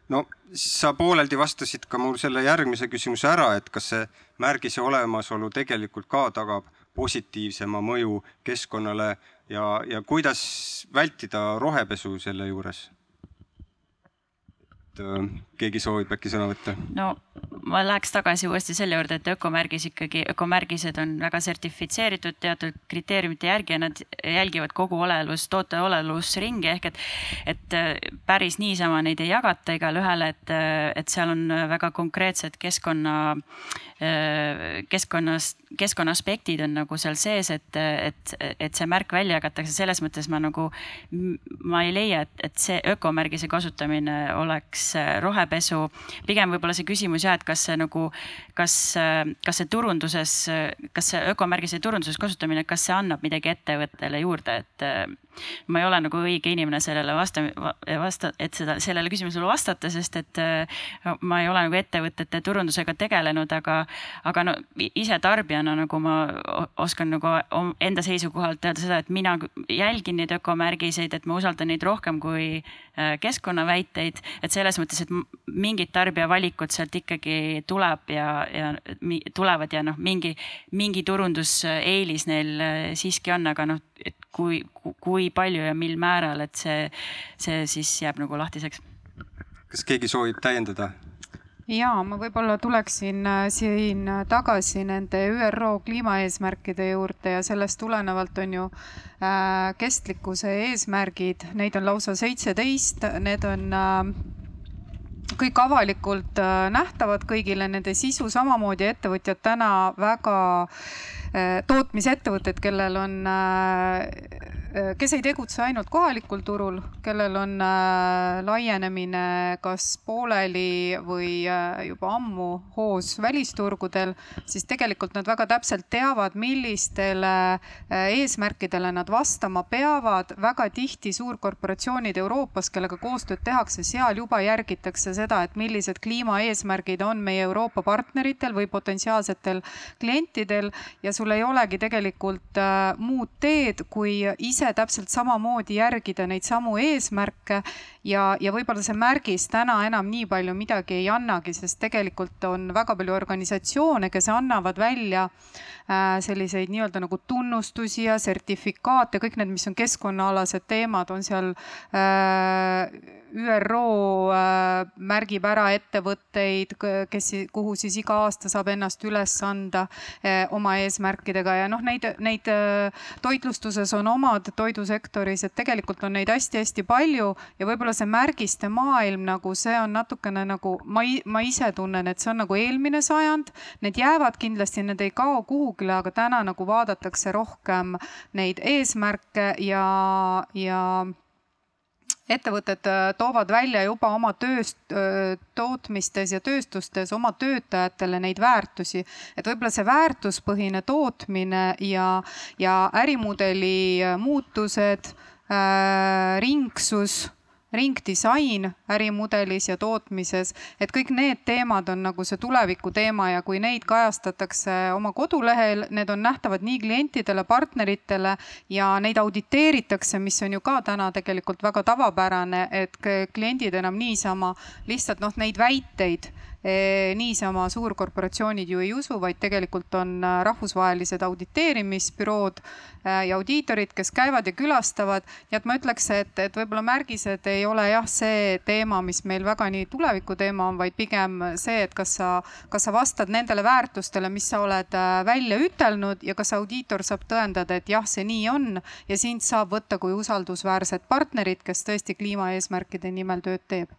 no sa pooleldi vastasid ka mul selle järgmise küsimuse ära, et kas see märgise olemasolu tegelikult ka tagab positiivsema mõju keskkonnale ja, ja kuidas vältida rohepesu selle juures et äh, keegi soovib äkki sõna võtta? no ma läheks tagasi uuesti selle juurde, et ökomärgis ikkagi, ökomärgised on väga sertifitseeritud teatud kriteeriumite järgi ja nad jälgivad kogu olelus, toote olelusringi ehk et, et äh, päris niisama neid ei jagata igale ühele, et, äh, et seal on väga konkreetsed keskkonna, keskkonnas, keskkonna aspektid on nagu seal sees, et, et, et see märk välja jagatakse, selles mõttes ma nagu, ma ei leia, et, et see ökomärgise kasutamine oleks näiteks rohepesu. pigem võib-olla see küsimus jah, et kas see nagu, kas, kas see turunduses, kas see ökomärgise turunduses kasutamine, kas see annab midagi ettevõttele juurde, et ma ei ole nagu õige inimene sellele vasta, vasta, et seda, sellele küsimusele vastata, sest et ma ei ole nagu ettevõtete turundusega tegelenud, aga, aga no ise tarbijana nagu ma oskan nagu enda seisukohalt öelda seda, et mina jälgin neid ökomärgiseid, et ma usaldan neid rohkem kui keskkonnaväiteid, et selles mõttes, et mingid tarbijavalikud sealt ikkagi tuleb ja, ja tulevad ja noh, mingi, mingi turunduseelis neil siiski on, aga noh, et kui, kui palju ja mil määral, et see, see siis jääb nagu lahtiseks. kas keegi soovib täiendada? ja ma võib-olla tuleksin äh, siin tagasi nende ÜRO kliimaeesmärkide juurde ja sellest tulenevalt on ju äh, kestlikkuse eesmärgid, neid on lausa seitseteist, need on äh, kõik avalikult äh, nähtavad kõigile, nende sisu samamoodi ettevõtjad täna väga äh, tootmisettevõtted, kellel on äh, kes ei tegutse ainult kohalikul turul, kellel on äh, laienemine kas pooleli või äh, juba ammu hoos välisturgudel, siis tegelikult nad väga täpselt teavad, millistele eesmärkidele nad vastama peavad. väga tihti suurkorporatsioonid Euroopas, kellega koostööd tehakse, seal juba järgitakse seda, et millised kliimaeesmärgid on meie Euroopa partneritel või potentsiaalsetel klientidel ja sul ei olegi tegelikult muud teed, kui ise ise täpselt samamoodi järgida neid samu eesmärke ja, ja võib-olla see märgis täna enam nii palju midagi ei annagi, sest tegelikult on väga palju organisatsioone, kes annavad välja äh, selliseid nii-öelda nagu tunnustusi ja sertifikaate, kõik need, mis on keskkonnaalased teemad, on seal äh, ÜRO äh, märgib ära ettevõtteid, kes, kuhu siis iga aasta saab ennast üles anda äh, oma eesmärkidega ja noh, neid, neid äh, toitlustuses on omad toidusektoris, et tegelikult on neid hästi-hästi palju ja võib-olla see märgiste maailm nagu see on natukene nagu ma, ma ise tunnen, et see on nagu eelmine sajand. Need jäävad kindlasti, need ei kao kuhugile, aga täna nagu vaadatakse rohkem neid eesmärke ja, ja ettevõtted äh, toovad välja juba oma tööst, äh, tootmistes ja tööstustes oma töötajatele neid väärtusi. et võib-olla see väärtuspõhine tootmine ja, ja ärimudeli äh, muutused ringsus ringdisain ärimudelis ja tootmises, et kõik need teemad on nagu see tuleviku teema ja kui neid kajastatakse oma kodulehel, need on nähtavad nii klientidele, partneritele ja neid auditeeritakse, mis on ju ka täna tegelikult väga tavapärane, et kliendid enam niisama lihtsalt noh, neid väiteid niisama suurkorporatsioonid ju ei usu, vaid tegelikult on äh, rahvusvahelised auditeerimisbürood äh, ja audiitorid, kes käivad ja külastavad. nii et ma ütleks, et, et võib-olla märgised ei ole jah, see teema, mis meil väga nii tuleviku teema on, vaid pigem see, et kas sa, kas sa vastad nendele väärtustele, mis sa oled äh, välja ütelnud ja kas audiitor saab tõendada, et jah, see nii on ja sind saab võtta kui usaldusväärset partnerit, kes tõesti kliimaeesmärkide nimel tööd teeb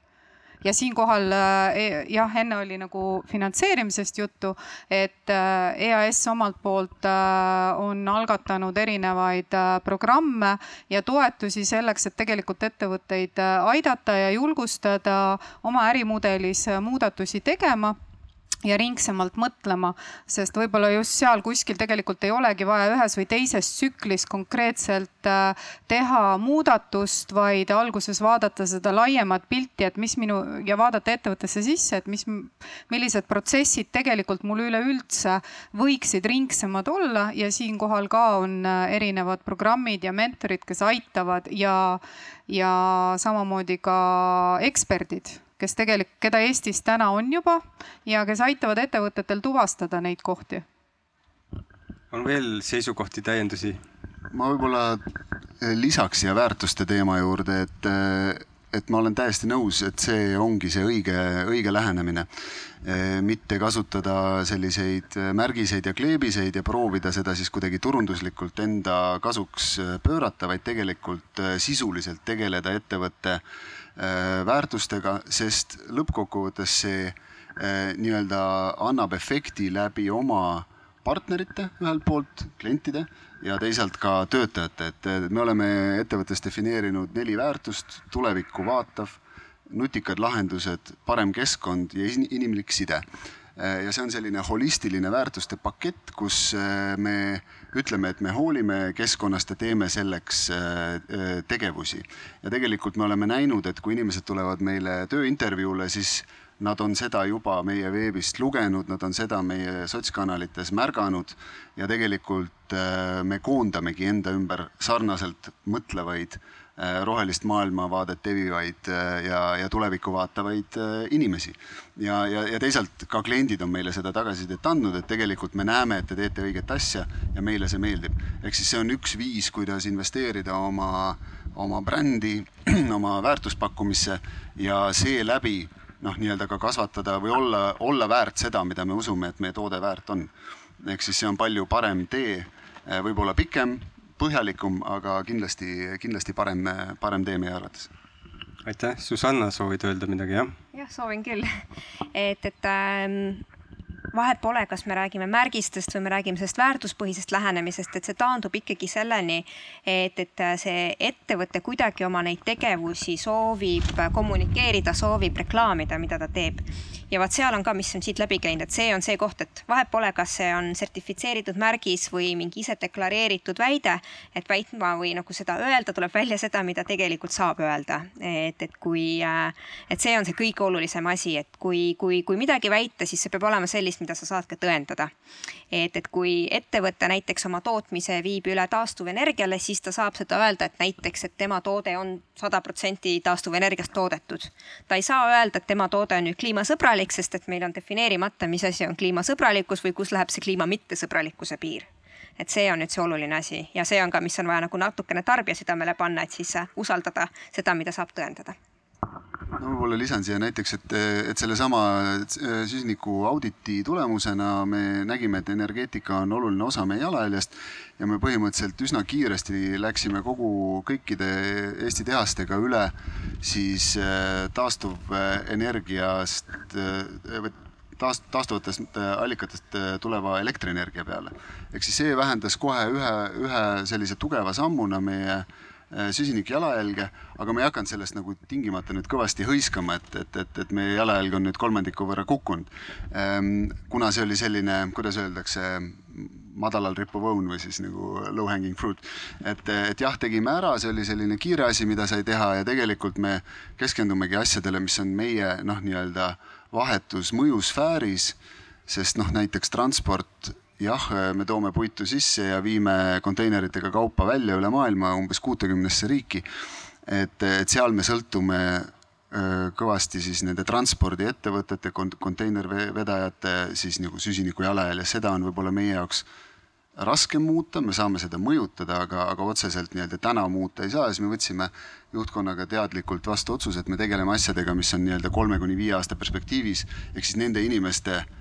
ja siinkohal äh, e, jah, enne oli nagu finantseerimisest juttu, et äh, EAS omalt poolt äh, on algatanud erinevaid programme ja toetusi selleks, et tegelikult ettevõtteid aidata ja julgustada oma ärimudelis muudatusi tegema ja ringsemalt mõtlema, sest võib-olla just seal kuskil tegelikult ei olegi vaja ühes või teises tsüklis konkreetselt äh, teha muudatust, vaid alguses vaadata seda laiemat pilti, et mis minu ja vaadata ettevõttesse sisse, et mis, millised protsessid tegelikult mul üleüldse võiksid ringsemad olla. Ja siinkohal ka on äh, erinevad programmid ja mentorid, kes aitavad ja, ja samamoodi ka eksperdid kes tegelikult, keda Eestis täna on juba ja kes aitavad ettevõtetel tuvastada neid kohti. on veel seisukohti, täiendusi? ma võib-olla eh, lisaks siia väärtuste teema juurde, et, eh, et ma olen täiesti nõus, et see ongi see õige, õige lähenemine. Eh, mitte kasutada selliseid märgiseid ja kleebiseid ja proovida seda siis kuidagi turunduslikult enda kasuks pöörata, vaid tegelikult sisuliselt tegeleda ettevõtte äh, Äh, väärtustega, sest lõppkokkuvõttes see äh, nii-öelda annab efekti läbi oma partnerite ühelt poolt, klientide ja teisalt ka töötajate, et me oleme ettevõttes defineerinud neli väärtust, tulevikku vaatav, nutikad lahendused, parem keskkond ja inimlik side. Äh, ja see on selline holistiline väärtuste pakett, kus me ütleme, et me hoolime keskkonnast ja teeme selleks äh, äh, tegevusi. ja tegelikult me oleme näinud, et kui inimesed tulevad meile tööintervjuule, siis nad on seda juba meie veebist lugenud, nad on seda meie sotskanalites märganud ja tegelikult äh, me koondamegi enda ümber sarnaselt mõtlevaid rohelist maailmavaadet evivaid äh, ja, ja tulevikku vaatavaid äh, inimesi. ja, ja, ja teisalt ka kliendid on meile seda tagasisidet andnud, et tegelikult me näeme, et te teete õiget asja ja meile see meeldib. ehk siis see on üks viis, kuidas investeerida oma, oma brändi, <clears throat> oma väärtuspakkumisse ja seeläbi noh, nii-öelda ka kasvatada või olla, olla väärt seda, mida me usume, et meie toode väärt on. ehk siis see on palju parem tee, võib-olla pikem põhjalikum, aga kindlasti, kindlasti parem, parem tee meie arvates. aitäh, Susanna, soovid öelda midagi, jah? jah, soovin küll. <laughs> et, et ähm, vahet pole, kas me räägime märgistest või me räägime sellest väärtuspõhisest lähenemisest, et see taandub ikkagi selleni, et, et see ettevõte kuidagi oma neid tegevusi soovib kommunikeerida, soovib reklaamida, mida ta teeb ja vaat seal on ka, mis on siit läbi käinud, et see on see koht, et vahet pole, kas see on sertifitseeritud märgis või mingi ise deklareeritud väide, et väitma või nagu seda öelda, tuleb välja seda, mida tegelikult saab öelda. et, et kui, äh, et see on see kõige olulisem asi, et kui, kui, kui midagi väita, siis see peab olema sellist, mida sa saad ka tõendada. et, et kui ettevõte näiteks oma tootmise viib üle taastuvenergiale, siis ta saab seda öelda, et näiteks, et tema toode on sada protsenti taastuvenergiast toodetud. ta ei saa öelda, et tema toode on nüüd kliimasõbralik, sest et meil on defineerimata, mis asi on kliimasõbralikkus või kus läheb see kliima mittesõbralikkuse piir. Et see on nüüd see oluline asi ja see on ka, mis on vaja nagu natukene tarbija südamele panna, et siis usaldada seda, mida saab tõendada no võib-olla lisan siia näiteks, et, et sellesama süsiniku auditi tulemusena me nägime, et energeetika on oluline osa meie jalajäljest ja me põhimõtteliselt üsna kiiresti läksime kogu kõikide Eesti tehastega üle siis taastuvenergiast taast-, taastuvatest allikatest tuleva elektrienergia peale. ehk siis see vähendas kohe ühe, ühe sellise tugeva sammuna meie äh, süsiniku jalajälge, aga me ei hakanud sellest nagu tingimata nüüd kõvasti hõiskama, et, et, et, et meie jalajälg on nüüd kolmandiku võrra kukkunud. Ehm, kuna see oli selline, kuidas öeldakse, madalal rippuv õun või siis nagu low hanging fruit. et, et jah, tegime ära, see oli selline kiire asi, mida sai teha ja tegelikult me keskendumegi asjadele, mis on meie noh, nii-öelda vahetus mõjusfääris, sest noh, näiteks transport jah, me toome puitu sisse ja viime konteineritega kaupa välja üle maailma umbes kuutekümnesse riiki. et, et seal me sõltume kõvasti siis nende transpordiettevõtete, konteinervedajate siis nagu süsiniku jalajäljes, seda on võib-olla meie jaoks raskem muuta, me saame seda mõjutada, aga, aga otseselt nii-öelda täna muuta ei saa. Ja siis me võtsime juhtkonnaga teadlikult vastu otsuse, et me tegeleme asjadega, mis on nii-öelda kolme kuni viie aasta perspektiivis, ehk siis nende inimeste äh,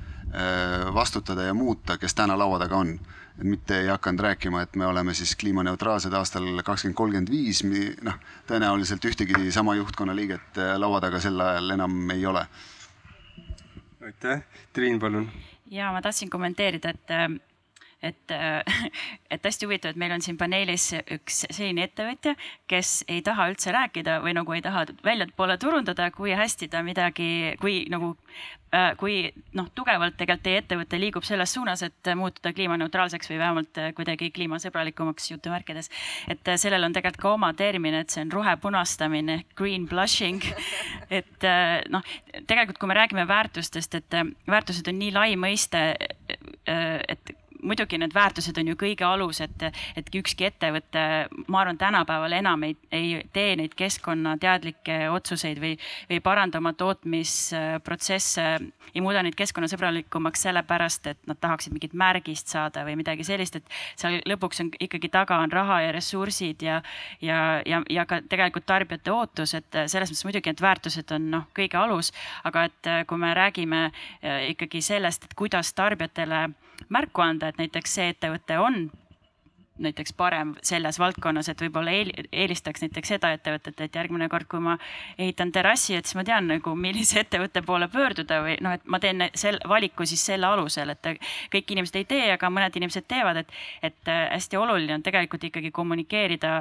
vastutada ja muuta, kes täna laua taga on. et mitte ei hakanud rääkima, et me oleme siis kliimaneutraalsed aastal kakskümmend kolmkümmend viis, noh, tõenäoliselt ühtegi sama juhtkonna liiget äh, laua taga sel ajal enam ei ole. aitäh, Triin, palun. ja ma tahtsin kommenteerida, et äh, et, <laughs> et hästi huvitav, et meil on siin paneelis üks selline ettevõtja, kes ei taha üldse rääkida või nagu ei taha väljapoole turundada, kui hästi ta midagi, kui nagu, äh, kui noh, tugevalt tegelikult teie ettevõte liigub selles suunas, et muutuda kliimaneutraalseks või vähemalt kuidagi kliimasõbralikumaks jutumärkides. et sellel on tegelikult ka oma termin, et see on rohepunastamine, green blushing. <laughs> et äh, noh, tegelikult kui me räägime väärtustest, et väärtused on nii lai mõiste, äh, et muidugi need väärtused on ju kõige alus, et, et ükski ettevõte, ma arvan, tänapäeval enam ei, ei tee neid keskkonnateadlikke otsuseid või, või paranda oma tootmisprotsesse, ei muuda neid keskkonnasõbralikumaks sellepärast, et nad tahaksid mingit märgist saada või midagi sellist, et seal lõpuks on ikkagi taga on raha ja ressursid ja, ja, ja, ja ka tegelikult tarbijate ootus, et selles mõttes muidugi need väärtused on noh, kõige alus, aga et kui me räägime eh, ikkagi sellest, et kuidas tarbijatele märku anda, et näiteks see ettevõte on näiteks parem selles valdkonnas, et võib-olla eelistaks näiteks seda ettevõtet, et järgmine kord, kui ma ehitan terrassi, et siis ma tean nagu, millise <laughs> ettevõtte poole pöörduda või noh, et ma teen sel valiku siis selle alusel, et kõik inimesed ei tee, aga mõned inimesed teevad, et, et äh, hästi oluline on tegelikult ikkagi kommunikeerida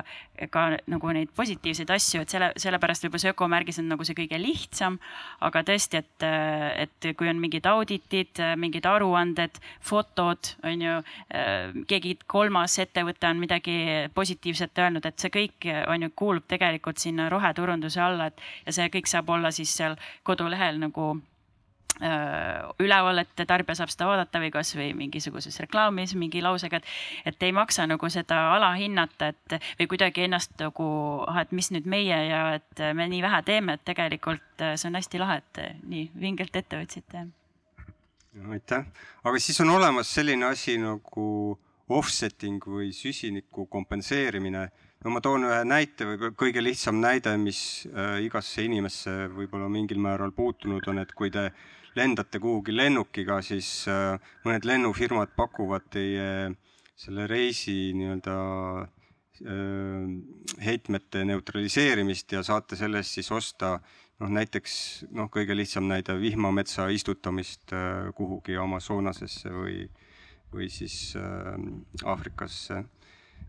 ka nagu neid positiivseid asju, et selle, sellepärast võib-olla see ökomärgis on nagu see kõige lihtsam. aga tõesti, et, äh, et kui on mingid auditid, mingid aruanded, fotod on ju, äh, keegi kolmas ettevõte ettevõte on midagi positiivset öelnud, et see kõik on ju, kuulub tegelikult sinna roheturunduse alla, et ja see kõik saab olla siis seal kodulehel nagu üleval, et tarbija saab seda vaadata või kasvõi mingisuguses reklaamis mingi lausega, et, et ei maksa nagu seda alahinnata, et või kuidagi ennast nagu, ah, et mis nüüd meie ja et me nii vähe teeme, et tegelikult see on hästi lahe, et nii vingelt ette võtsite. aitäh, aga siis on olemas selline asi nagu offsetting või süsiniku kompenseerimine. no ma toon ühe näite, võib-olla kõige lihtsam näide, mis äh, igasse inimesse võib-olla mingil määral puutunud on, et kui te lendate kuhugi lennukiga, siis äh, mõned lennufirmad pakuvad teie selle reisi nii-öelda äh, heitmete neutraliseerimist ja saate selle eest siis osta noh, näiteks noh, kõige lihtsam näide vihmametsa istutamist kuhugi Amazonasesse või äh, või siis äh, Aafrikasse.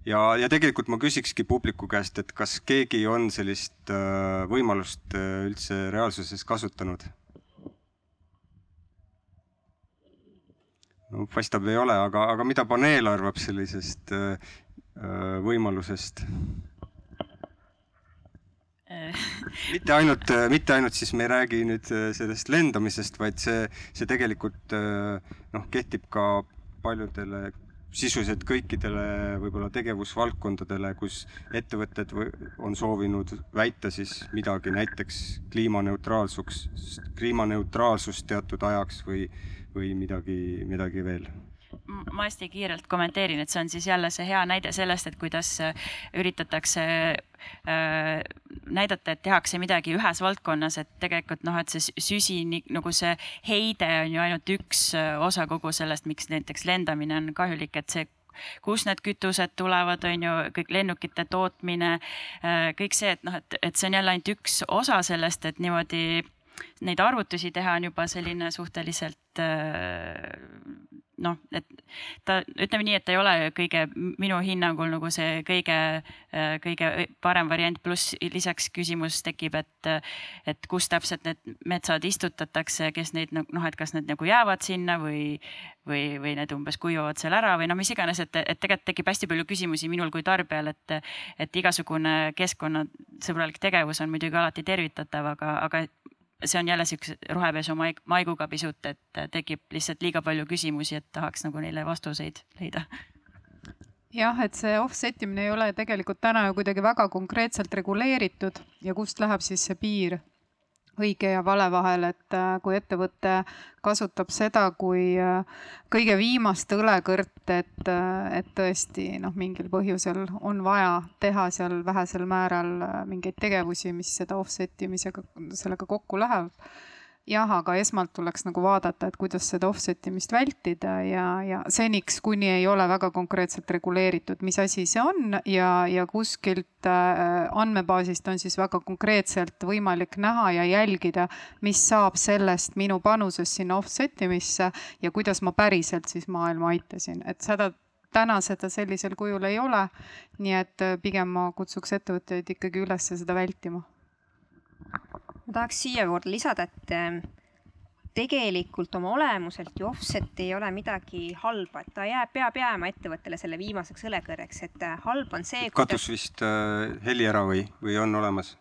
ja, ja tegelikult ma küsikski publiku käest, et kas keegi on sellist äh, võimalust äh, üldse reaalsuses kasutanud? no paistab, ei ole, aga, aga mida paneel arvab sellisest võimalusest? <laughs> mitte ainult, mitte ainult siis me ei räägi nüüd äh, sellest lendamisest, vaid see, see tegelikult äh, noh, kehtib ka paljudele sisuliselt kõikidele võib-olla tegevusvaldkondadele, kus ettevõtted on soovinud väita siis midagi näiteks kliimaneutraalsuks, kliimaneutraalsust teatud ajaks või, või midagi, midagi veel ma hästi kiirelt kommenteerin, et see on siis jälle see hea näide sellest, et kuidas üritatakse äh, näidata, et tehakse midagi ühes valdkonnas, et tegelikult noh, et see süsinik nagu see heide on ju ainult üks äh, osa kogu sellest, miks näiteks lendamine on kahjulik, et see kust need kütused tulevad, on ju, kõik lennukite tootmine, äh, kõik see, et noh, et, et see on jälle ainult üks osa sellest, et niimoodi neid arvutusi teha on juba selline suhteliselt noh, et ta, ütleme nii, et ta ei ole kõige, minu hinnangul nagu see kõige, kõige parem variant, pluss lisaks küsimus tekib, et, et kus täpselt need metsad istutatakse, kes neid noh, et kas need nagu jäävad sinna või, või, või need umbes kuivavad seal ära või no mis iganes, et, et tegelikult tekib hästi palju küsimusi minul kui tarbijal, et, et igasugune keskkonnasõbralik tegevus on muidugi alati tervitatav, aga, aga see on jälle siukse rohepesu maig, maiguga pisut, et tekib lihtsalt liiga palju küsimusi, et tahaks nagu neile vastuseid leida. jah, et see offset imine ei ole tegelikult täna ju kuidagi väga konkreetselt reguleeritud ja kust läheb siis see piir õige ja vale vahel, et äh, kui ettevõte kasutab seda kui äh, kõige viimast õlekõrt, et, äh, et tõesti noh, mingil põhjusel on vaja teha seal vähesel määral mingeid tegevusi, mis seda offset imisega, sellega kokku läheb jah, aga esmalt tuleks nagu vaadata, et kuidas seda offset imist vältida ja, ja seniks, kuni ei ole väga konkreetselt reguleeritud, mis asi see on ja, ja kuskilt äh, andmebaasist on siis väga konkreetselt võimalik näha ja jälgida, mis saab sellest minu panusest sinna offset imisse ja kuidas ma päriselt siis maailma aitasin, et seda täna seda sellisel kujul ei ole. nii et äh, pigem ma kutsuks ettevõtteid ikkagi üles seda vältima ma tahaks siia juurde lisada, et ähm, tegelikult oma olemuselt ju offset ei ole midagi halba, et ta jääb, peab jääma ettevõttele selle viimaseks õlekõrreks, et äh, halb on see. kadus vist äh, heli ära või, või on olemas?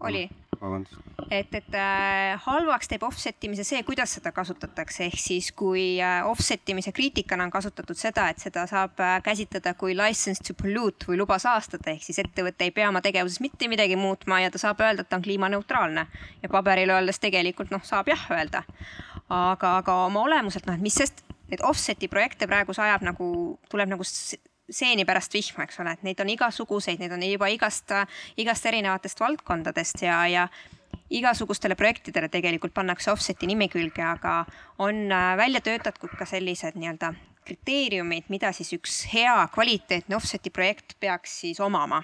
oli vabandust. et, et äh, halvaks teeb offset imise see, kuidas seda kasutatakse, ehk siis kui äh, offset imise kriitikana on kasutatud seda, et seda saab äh, käsitleda kui license to pollute või luba saastada, ehk siis ettevõte ei pea oma tegevuses mitte midagi muutma ja ta saab öelda, et ta on kliimaneutraalne ja paberil öeldes tegelikult noh, saab jah öelda. aga, aga oma olemuselt noh, et mis sest, neid offset'i projekte praegu sajab nagu, tuleb nagu seeni pärast vihma, eks ole, et neid on igasuguseid, neid on juba igast, igast erinevatest valdkondadest ja, ja igasugustele projektidele tegelikult pannakse offset'i nimi külge, aga on äh, välja töötatud ka sellised nii-öelda kriteeriumid, mida siis üks hea kvaliteetne offset'i projekt peaks siis omama.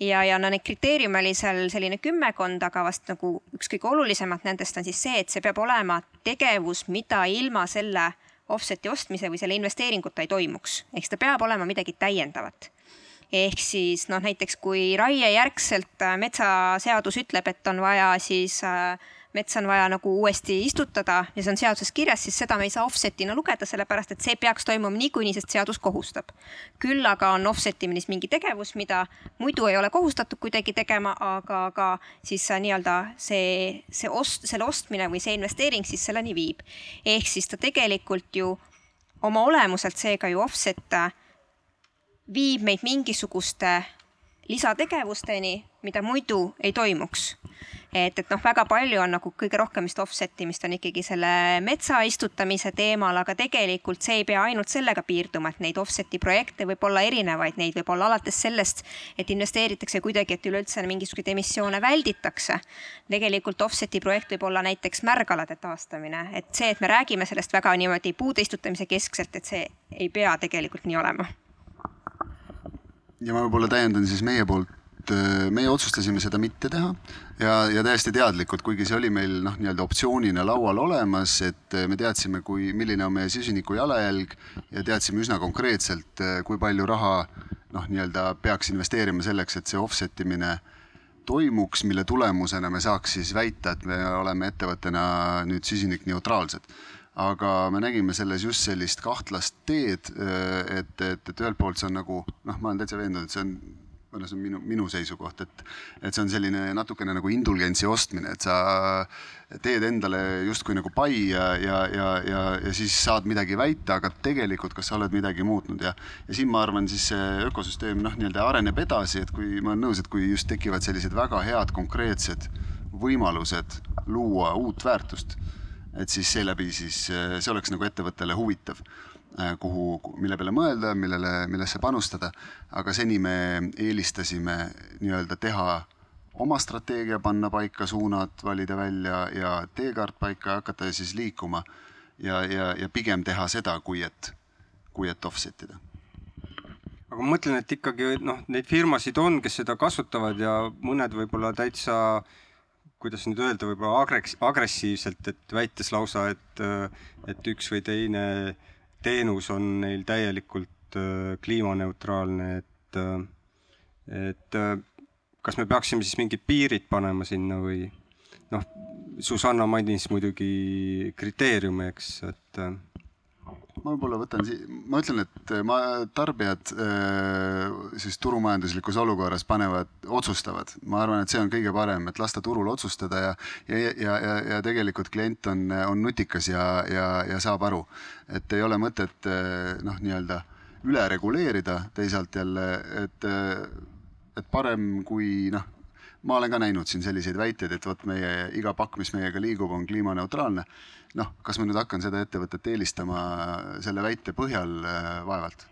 ja, ja no neid kriteeriume oli seal selline kümmekond, aga vast nagu üks kõige olulisemat nendest on siis see, et see peab olema tegevus, mida ilma selle offset'i ostmise või selle investeeringuta ei toimuks, ehk siis ta peab olema midagi täiendavat. Ehk siis noh, näiteks kui raiejärgselt äh, metsaseadus ütleb, et on vaja siis äh, metsa on vaja nagu uuesti istutada ja see on seaduses kirjas, siis seda me ei saa offset'ina lugeda, sellepärast et see peaks toimuma niikuinii, sest seadus kohustab. küll aga on offset imine mingi tegevus, mida muidu ei ole kohustatud kuidagi tegema, aga, aga siis nii-öelda see, see ost, selle ostmine või see investeering siis selleni viib. ehk siis ta tegelikult ju oma olemuselt seega ju offset viib meid mingisuguste lisategevusteni, mida muidu ei toimuks. Et, et noh, väga palju on nagu kõige rohkem vist offset imist on ikkagi selle metsa istutamise teemal, aga tegelikult see ei pea ainult sellega piirduma, et neid offset'i projekte võib olla erinevaid, neid võib olla alates sellest, et investeeritakse kuidagi, et üleüldse mingisuguseid emissioone välditakse. tegelikult offset'i projekt võib olla näiteks märgalade taastamine, et see, et me räägime sellest väga niimoodi puude istutamise keskselt, et see ei pea tegelikult nii olema ja ma võib-olla täiendan siis meie poolt, äh, meie otsustasime seda mitte teha ja, ja täiesti teadlikult, kuigi see oli meil noh, nii-öelda optsioonina laual olemas, et äh, me teadsime, kui, milline on meie süsiniku jalajälg ja teadsime üsna konkreetselt, äh, kui palju raha noh, nii-öelda peaks investeerima selleks, et see offset imine toimuks, mille tulemusena me saaks siis väita, et me oleme ettevõttena nüüd süsinikneutraalsed. Aga me nägime selles just sellist kahtlast teed, et, et, et ühelt poolt see on nagu noh, ma olen täitsa veendunud, et see on või noh, see on minu, minu seisukoht, et, et see on selline natukene nagu indulgentsi ostmine, et sa teed endale justkui nagu pai ja, ja, ja, ja, ja siis saad midagi väita, aga tegelikult, kas sa oled midagi muutnud? Ja, ja siin ma arvan, siis see ökosüsteem noh, nii-öelda areneb edasi, et kui ma olen nõus, et kui just tekivad sellised väga head konkreetsed võimalused luua uut väärtust, et siis seeläbi siis see oleks nagu ettevõttele huvitav kuhu, mille peale mõelda, millele, millesse panustada, aga seni me eelistasime nii-öelda teha oma strateegia, panna paika suunad, valida välja ja teekaart paika ja hakata siis liikuma. Ja, ja, ja pigem teha seda, kui et, kui et offset ida. Aga ma mõtlen, et ikkagi noh, neid firmasid on, kes seda kasutavad ja mõned võib-olla täitsa kuidas nüüd öelda, võib-olla agress-, agressiivselt, et väites lausa, et, et üks või teine äh, teenus on neil täielikult äh, kliimaneutraalne, et, äh, et äh, kas me peaksime siis mingid piirid panema sinna või noh, Susanna mainis muidugi kriteeriume, eks, et ma võib-olla võtan ma ütlen, et ma, tarbijad siis turumajanduslikus olukorras panevad, otsustavad. ma arvan, et see on kõige parem, et lasta turul otsustada ja, ja, ja, ja, ja tegelikult klient on, on nutikas ja, ja, ja saab aru, et ei ole mõtet noh, nii-öelda üle reguleerida, teisalt jälle, et, et parem kui noh, ma olen ka näinud siin selliseid väiteid, et vot meie iga pakk, mis meiega liigub, on kliimaneutraalne noh, kas ma nüüd hakkan seda ettevõtet eelistama selle väite põhjal, äh, vaevalt.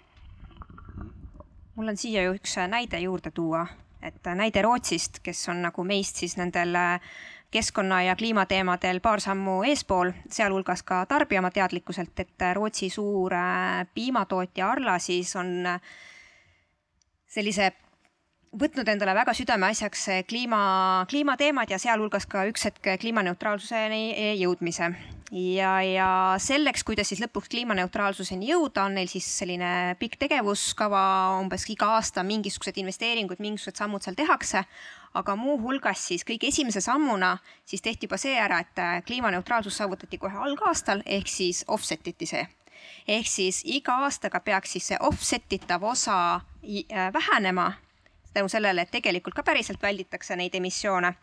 mul on siia ju üks näide juurde tuua, et näide Rootsist, kes on nagu meist siis nendel äh, keskkonna ja kliimateemadel paar sammu eespool, sealhulgas ka tarbija oma teadlikkuselt, et Rootsi suur äh, piimatootja Arla siis on sellise võtnud endale väga südameasjaks kliima, kliimateemad ja sealhulgas ka üks hetk kliimaneutraalsuseni jõudmise. Ja, ja selleks, kuidas siis lõpuks kliimaneutraalsuseni jõuda, on neil siis selline pikk tegevuskava, umbes iga aasta mingisugused investeeringud, mingisugused sammud seal tehakse. aga muuhulgas siis kõige esimese sammuna siis tehti juba see ära, et kliimaneutraalsus saavutati kohe algaastal ehk siis offset iti see. Ehk siis iga aastaga peaks siis see offset itav osa äh, vähenema tänu sellele, et tegelikult ka päriselt välditakse neid emissioone,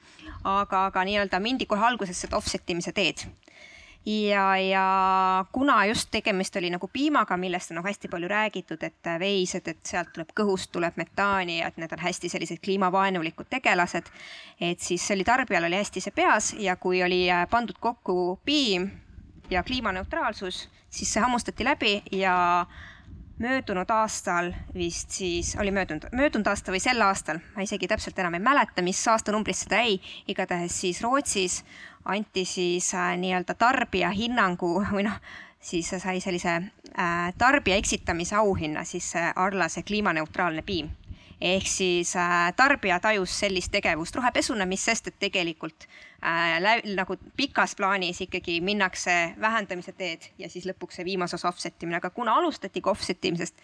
aga, aga nii-öelda mindi kohe alguses seda offset imise teed ja, ja kuna just tegemist oli nagu piimaga, millest on nagu hästi palju räägitud, et veised, et sealt tuleb kõhust tuleb metaani ja et need on hästi sellised kliimavaenulikud tegelased. et siis see oli tarbijal oli hästi see peas ja kui oli äh, pandud kokku piim ja kliimaneutraalsus, siis see hammustati läbi ja möödunud aastal vist siis, oli möödunud, möödunud aasta või sel aastal, ma isegi täpselt enam ei mäleta, mis aastanumbrist seda jäi, igatahes siis Rootsis anti siis äh, nii-öelda tarbija hinnangu <laughs> või noh, siis sai sellise äh, tarbija eksitamise auhinna siis see Arla see kliimaneutraalne piim. Ehk siis äh, tarbija tajus sellist tegevust rohepesuna, mis sest, et tegelikult äh, nagu pikas plaanis ikkagi minnakse vähendamise teed ja siis lõpuks see viimase osa offset imine, aga kuna alustati ka offset imisest,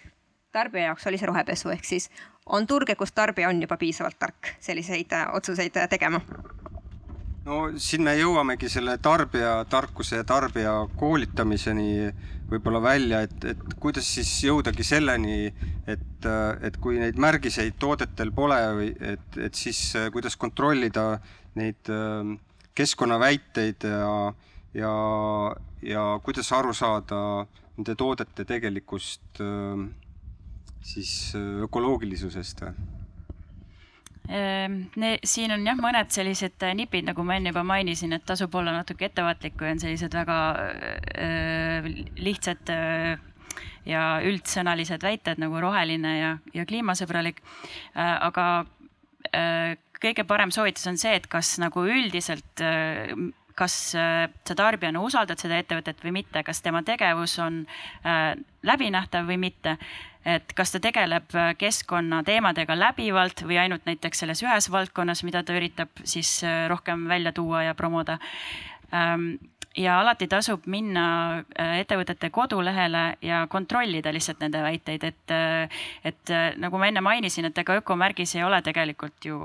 tarbija jaoks oli see rohepesu, ehk siis on turge, kus tarbija on juba piisavalt tark selliseid äh, otsuseid äh, tegema. No siin me jõuamegi selle tarbija tarkuse ja tarbija koolitamiseni võib-olla välja, et, et kuidas siis jõudagi selleni, et, et kui neid märgiseid toodetel pole või et, et siis kuidas kontrollida neid ähm, keskkonnaväiteid ja, ja, ja kuidas aru saada nende toodete tegelikust ähm, siis ökoloogilisusest Ehm, siin on jah, mõned sellised äh, nipid, nagu ma enne juba mainisin, et tasub olla natuke ettevaatlik, kui on sellised väga äh, lihtsad äh, ja üldsõnalised väited nagu roheline ja, ja kliimasõbralik. aga kõige parem soovitus on see, et kas nagu üldiselt kas sa tarbijana usaldad seda ettevõtet või mitte, kas tema tegevus on läbinähtav või mitte et kas ta tegeleb äh, keskkonnateemadega läbivalt või ainult näiteks selles ühes valdkonnas, mida ta üritab siis äh, rohkem välja tuua ja promoda. Ja alati tasub minna äh, ettevõtete kodulehele ja kontrollida lihtsalt nende väiteid, et, et nagu ma enne mainisin, et ega ökomärgis ei ole tegelikult ju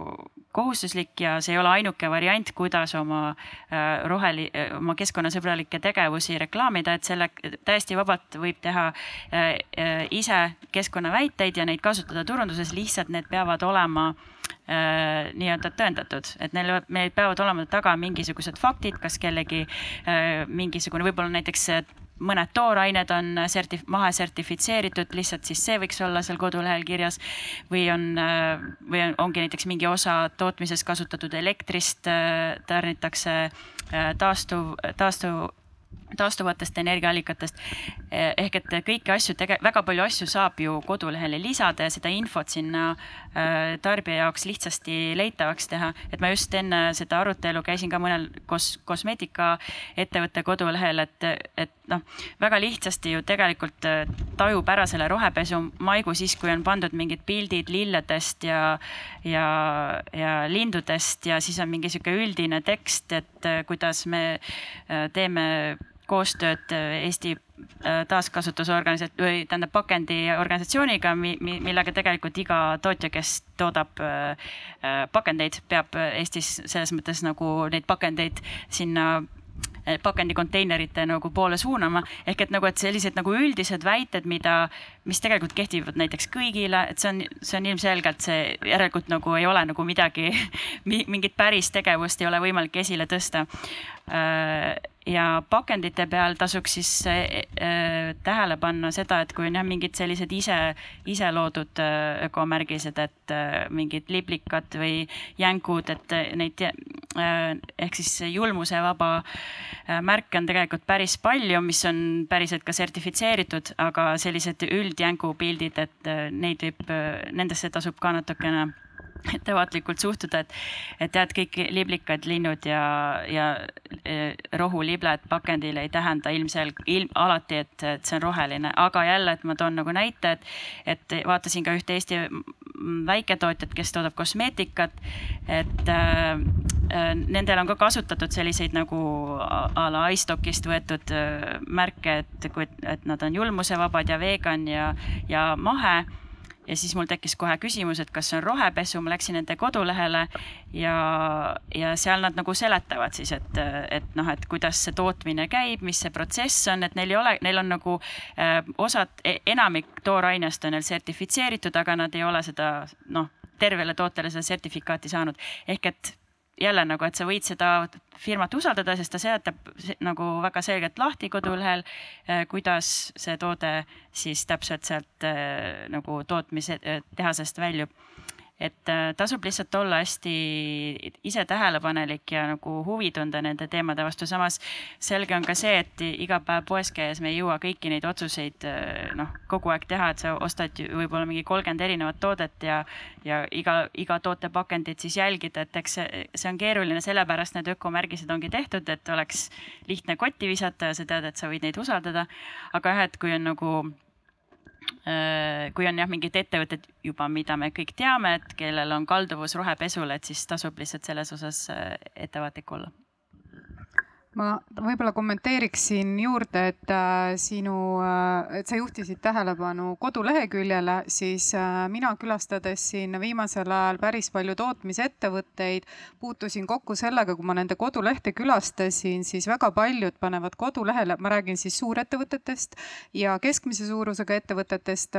kohustuslik ja see ei ole ainuke variant, kuidas oma roheli-, oma keskkonnasõbralikke tegevusi reklaamida, et selle täiesti vabalt võib teha ise keskkonnaväiteid ja neid kasutada turunduses, lihtsalt need peavad olema äh, nii-öelda tõendatud, et neil, meil peavad olema taga mingisugused faktid, kas kellegi äh, mingisugune, võib-olla näiteks mõned toorained on sertif-, mahe sertifitseeritud, lihtsalt siis see võiks olla seal kodulehel kirjas. või on, äh, või on, ongi näiteks mingi osa tootmises kasutatud elektrist äh, tarnitakse äh, taastuv, taastuv taastuvatest energiaallikatest. ehk et kõiki asju, väga palju asju saab ju kodulehele lisada ja seda infot sinna äh, tarbija jaoks lihtsasti leitavaks teha. et ma just enne seda arutelu käisin ka mõnel kos-, kosmeetikaettevõtte kodulehel, et, et noh, väga lihtsasti ju tegelikult äh, tajub ära selle rohepesu maigu siis, kui on pandud mingid pildid lilledest ja, ja, ja lindudest ja siis on mingi sihuke üldine tekst, et äh, kuidas me teeme koostööd äh, Eesti äh, taaskasutusorganisat- või tähendab pakendiorganisatsiooniga, millega tegelikult iga tootja, kes toodab äh, pakendeid, peab Eestis selles mõttes nagu neid pakendeid sinna pakendikonteinerite nagu poole suunama. ehk et nagu, et sellised nagu üldised väited, mida, mis tegelikult kehtivad näiteks kõigile, et see on, see on ilmselgelt see järelikult nagu ei ole nagu midagi, <laughs> mingit päris tegevust ei ole võimalik esile tõsta. Ja pakendite peal tasuks siis äh, tähele panna seda, et kui on jah mingid sellised ise, ise loodud äh, ökomärgised, et äh, mingid liblikad või jänkud, et neid äh, ehk siis julmusevaba äh, märke on tegelikult päris palju, mis on päriselt ka sertifitseeritud, aga sellised üldjängu pildid, et äh, neid võib, nendesse tasub ka natukene ettevaatlikult suhtuda, et, et tead, kõik liblikad, linnud ja, ja e, rohulibled pakendil ei tähenda ilmselg-, ilm, alati, et, et see on roheline, aga jälle, et ma toon nagu näite, et, et vaatasin ka ühte Eesti väiketootjat, kes toodab kosmeetikat, et äh, nendel on ka kasutatud selliseid nagu a la iStockist võetud äh, märke, et et nad on julmusevabad ja vegan ja, ja mahe ja siis mul tekkis kohe küsimus, et kas see on rohepesu, ma läksin nende kodulehele ja, ja seal nad nagu seletavad siis, et, et noh, et kuidas see tootmine käib, mis see protsess on, et neil ei ole, neil on nagu äh, osad, e-, enamik toorainest on neil sertifitseeritud, aga nad ei ole seda noh, tervele tootele seda sertifikaati saanud. ehk et jälle nagu, et sa võid seda firmat usaldada, sest ta seletab nagu väga selgelt lahti kodulehel, eh, kuidas see toode siis täpselt sealt eh, nagu tootmise eh, tehasest väljub et äh, tasub lihtsalt olla hästi ise tähelepanelik ja nagu huvi tunda nende teemade vastu, samas selge on ka see, et iga päev poes käies me ei jõua kõiki neid otsuseid äh, noh, kogu aeg teha, et sa ostad võib-olla mingi kolmkümmend erinevat toodet ja, ja iga, iga toote pakendit siis jälgida, et eks see, see on keeruline, sellepärast need ökomärgised ongi tehtud, et oleks lihtne kotti visata ja sa tead, et sa võid neid usaldada. aga jah, et kui on nagu kui on jah, mingid ettevõtted juba, mida me kõik teame, et kellel on kalduvus rohepesule, et siis tasub lihtsalt selles osas äh, ettevaatlik olla ma võib-olla kommenteeriksin juurde, et äh, sinu äh,, et sa juhtisid tähelepanu koduleheküljele, siis äh, mina külastades siin viimasel ajal päris palju tootmisettevõtteid, puutusin kokku sellega, kui ma nende kodulehte külastasin, siis väga paljud panevad kodulehele, ma räägin siis suurettevõtetest ja keskmise suurusega ettevõtetest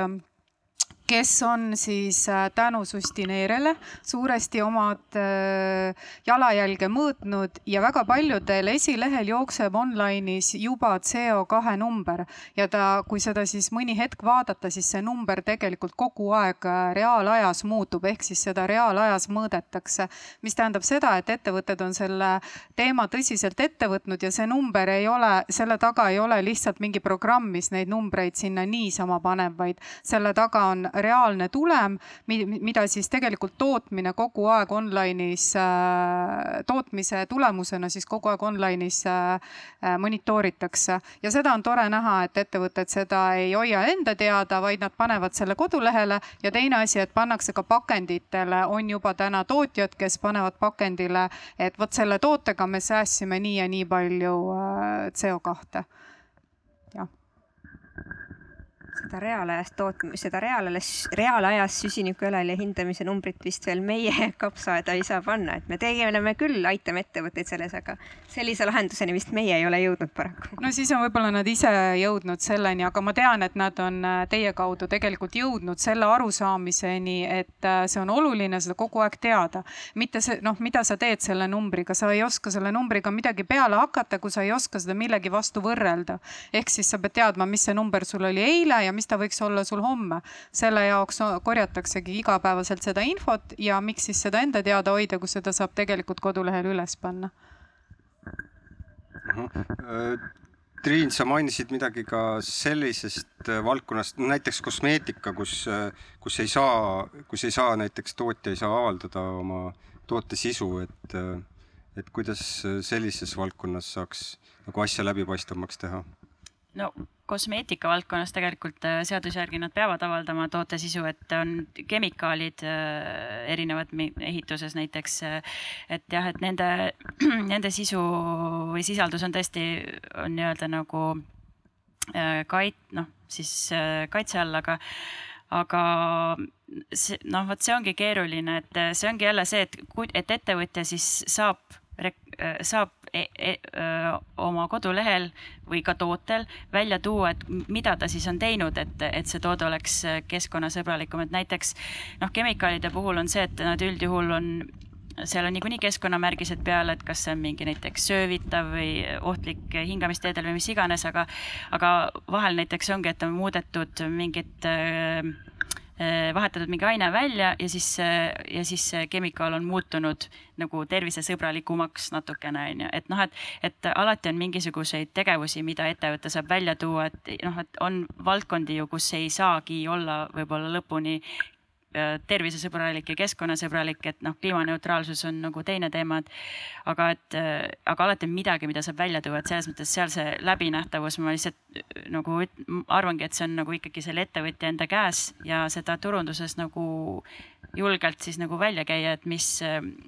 kes on siis äh, tänu Sustineerele suuresti omad äh, jalajälge mõõtnud ja väga paljudel esilehel jookseb online'is juba CO2 number ja ta, kui seda siis mõni hetk vaadata, siis see number tegelikult kogu aeg äh, reaalajas muutub, ehk siis seda reaalajas mõõdetakse. mis tähendab seda, et ettevõtted on selle teema tõsiselt ette võtnud ja see number ei ole, selle taga ei ole lihtsalt mingi programm, mis neid numbreid sinna niisama paneb, vaid selle taga on reaalne tulem, mida siis tegelikult tootmine kogu aeg online'is, äh, tootmise tulemusena siis kogu aeg online'is äh, äh, monitooritakse. ja seda on tore näha, et ettevõtted seda ei hoia enda teada, vaid nad panevad selle kodulehele. Ja teine asi, et pannakse ka pakenditele, on juba täna tootjad, kes panevad pakendile, et vot selle tootega me säästsime nii ja nii palju CO2 jah seda reaalajas tootmine, seda reaalajas, reaalajas süsinikujalajälje hindamise numbrit vist veel meie <laughs> kapsaaeda ei saa panna, et me tegeleme küll, aitame ettevõtteid selles, aga sellise lahenduseni vist meie ei ole jõudnud paraku. no siis on võib-olla nad ise jõudnud selleni, aga ma tean, et nad on äh, teie kaudu tegelikult jõudnud selle arusaamiseni, et äh, see on oluline seda kogu aeg teada. mitte see, noh, mida sa teed selle numbriga, sa ei oska selle numbriga midagi peale hakata, kui sa ei oska seda millegi vastu võrrelda. ehk siis sa pead teadma, mis see number sul oli eile ja mis ta võiks olla sul homme. selle jaoks korjataksegi igapäevaselt seda infot ja miks siis seda enda teada hoida, kui seda saab tegelikult kodulehel üles panna. Triin, sa mainisid midagi ka sellisest äh, valdkonnast, näiteks kosmeetika, kus, äh, kus ei saa, kus ei saa näiteks tootja ei saa avaldada oma toote sisu, et, äh, et kuidas sellises valdkonnas saaks nagu asja läbipaistvamaks teha? no kosmeetika valdkonnas tegelikult äh, seaduse järgi nad peavad avaldama toote sisu, et on kemikaalid äh, erinevad ehituses näiteks. Äh, et jah, et nende, <clears throat> nende sisu või sisaldus on tõesti, on nii-öelda nagu kait-, noh siis kaitse all, aga aga see noh, vot see ongi keeruline, et see ongi jälle see, et, et ettevõtja siis saab saab e e oma kodulehel või ka tootel välja tuua, et mida ta siis on teinud, et, et see toode oleks keskkonnasõbralikum, et näiteks noh, kemikaalide puhul on see, et nad üldjuhul on seal on niikuinii keskkonnamärgised peal, et kas see on mingi näiteks söövitav või ohtlik hingamisteedel või mis iganes, aga, aga vahel näiteks ongi, et on muudetud mingit äh, Äh, vahetatud mingi aine välja ja siis, ja siis kemikaal on muutunud nagu tervisesõbralikumaks natukene, on ju, et noh, et, et alati on mingisuguseid tegevusi, mida ettevõte saab välja tuua, et noh, et on valdkondi ju, kus ei saagi olla võib-olla lõpuni tervisesõbralik ja keskkonnasõbralik, et noh, kliimaneutraalsus on nagu teine teema, et aga et, äh, aga alati on midagi, mida saab välja tuua, et selles mõttes seal see läbinähtavus, ma lihtsalt äh, nagu arvangi, et see on nagu ikkagi selle ettevõtja enda käes ja seda turunduses nagu julgelt siis nagu välja käia, et mis,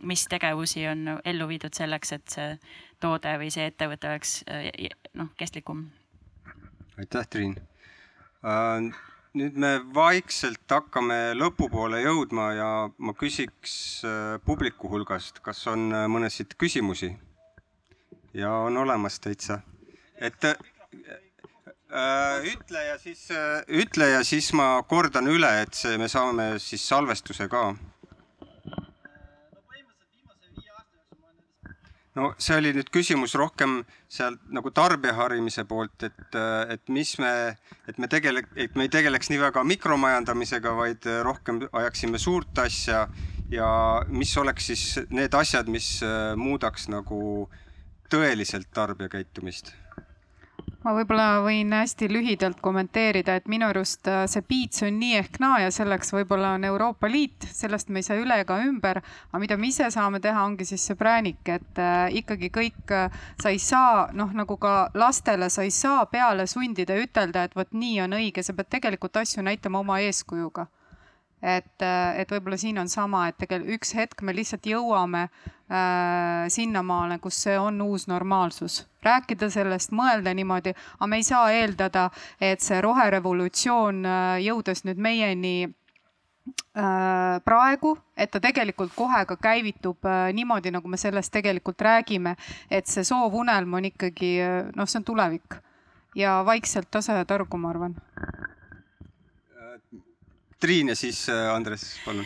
mis tegevusi on ellu viidud selleks, et see toode või see ettevõte oleks noh, kestlikum. aitäh, Triin nüüd me vaikselt hakkame lõpupoole jõudma ja ma küsiks äh, publiku hulgast, kas on äh, mõnesid küsimusi? ja on olemas täitsa, et äh, ütle ja siis, ütle ja siis ma kordan üle, et see, me saame siis salvestuse ka no see oli nüüd küsimus rohkem sealt nagu tarbija harimise poolt, et, et mis me, et me tegele-, et me ei tegeleks nii väga mikromajandamisega, vaid rohkem ajaksime suurt asja ja mis oleks siis need asjad, mis muudaks nagu tõeliselt tarbija käitumist ma võib-olla võin hästi lühidalt kommenteerida, et minu arust äh, see piits on nii ehk naa ja selleks võib-olla on Euroopa Liit, sellest me ei saa üle ega ümber. aga mida me ise saame teha, ongi siis see präänik, et äh, ikkagi kõik, äh, sa ei saa noh, nagu ka lastele, sa ei saa peale sundida ja ütelda, et vot nii on õige, sa pead tegelikult asju näitama oma eeskujuga et, et võib-olla siin on sama, et tegelikult üks hetk me lihtsalt jõuame äh, sinnamaale, kus see on uus normaalsus. rääkida sellest, mõelda niimoodi, aga me ei saa eeldada, et see roherevolutsioon äh, jõudes nüüd meieni äh, praegu, et ta tegelikult kohe ka käivitub äh, niimoodi, nagu me sellest tegelikult räägime, et see soovunelm on ikkagi äh, noh, see on tulevik ja vaikselt tasa ja targu, ma arvan Triin ja siis äh, Andres, palun.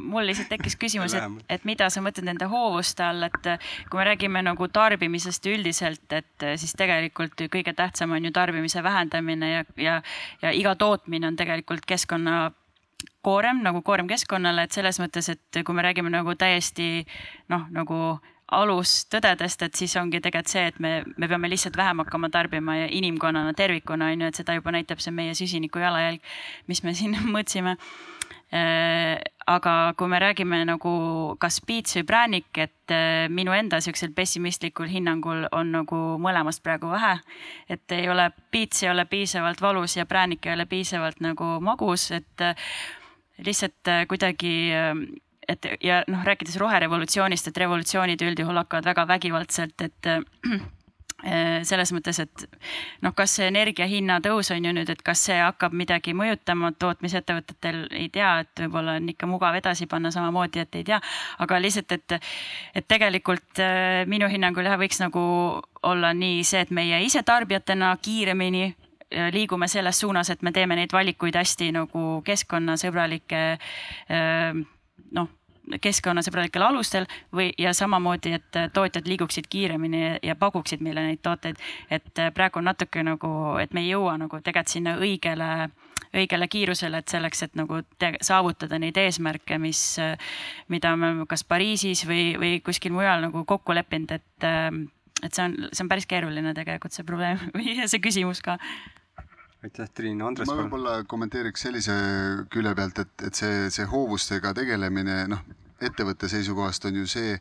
mul lihtsalt tekkis küsimus, et, et mida sa mõtled nende hoovuste all, et äh, kui me räägime nagu tarbimisest üldiselt, et äh, siis tegelikult kõige tähtsam on ju tarbimise vähendamine ja, ja, ja iga tootmine on tegelikult keskkonna koorem nagu koorem keskkonnale, et selles mõttes, et kui me räägime nagu täiesti noh, nagu alustõdedest, et siis ongi tegelikult see, et me, me peame lihtsalt vähem hakkama tarbima ja inimkonnana tervikuna on ju, et seda juba näitab see meie süsiniku jalajälg, mis me siin <laughs> mõõtsime. Äh, aga kui me räägime nagu kas piits või präänik, et äh, minu enda siuksel pessimistlikul hinnangul on nagu mõlemast praegu vähe. et ei ole, piits ei ole piisavalt valus ja präänik ei ole piisavalt nagu magus, et äh, lihtsalt kuidagi et ja noh, rääkides roherevolutsioonist, et revolutsioonid üldjuhul hakkavad väga vägivaldselt, et selles mõttes, et noh, kas see energia hinna tõus on ju nüüd, et kas see hakkab midagi mõjutama tootmisettevõtetel, ei tea, et võib-olla on ikka mugav edasi panna samamoodi, et ei tea. aga lihtsalt, et, et tegelikult äh, minu hinnangul jah, võiks nagu olla nii see, et meie ise tarbijatena kiiremini äh, liigume selles suunas, et me teeme neid valikuid hästi nagu keskkonnasõbralike noh keskkonnasõbralikel alustel või, ja samamoodi, et tootjad liiguksid kiiremini ja pakuksid meile neid tooteid. et praegu on natuke nagu, et me ei jõua nagu tegelikult sinna õigele, õigele kiirusele, et selleks, et nagu te, saavutada neid eesmärke, mis, mida me kas Pariisis või, või kuskil mujal nagu kokku leppinud, et, et see on, see on päris keeruline tegelikult see probleem <laughs> või see küsimus ka aitäh, Triin, Andres. ma võib-olla kommenteeriks sellise külje pealt, et, et see, see hoovustega tegelemine, noh, ettevõtte seisukohast on ju see,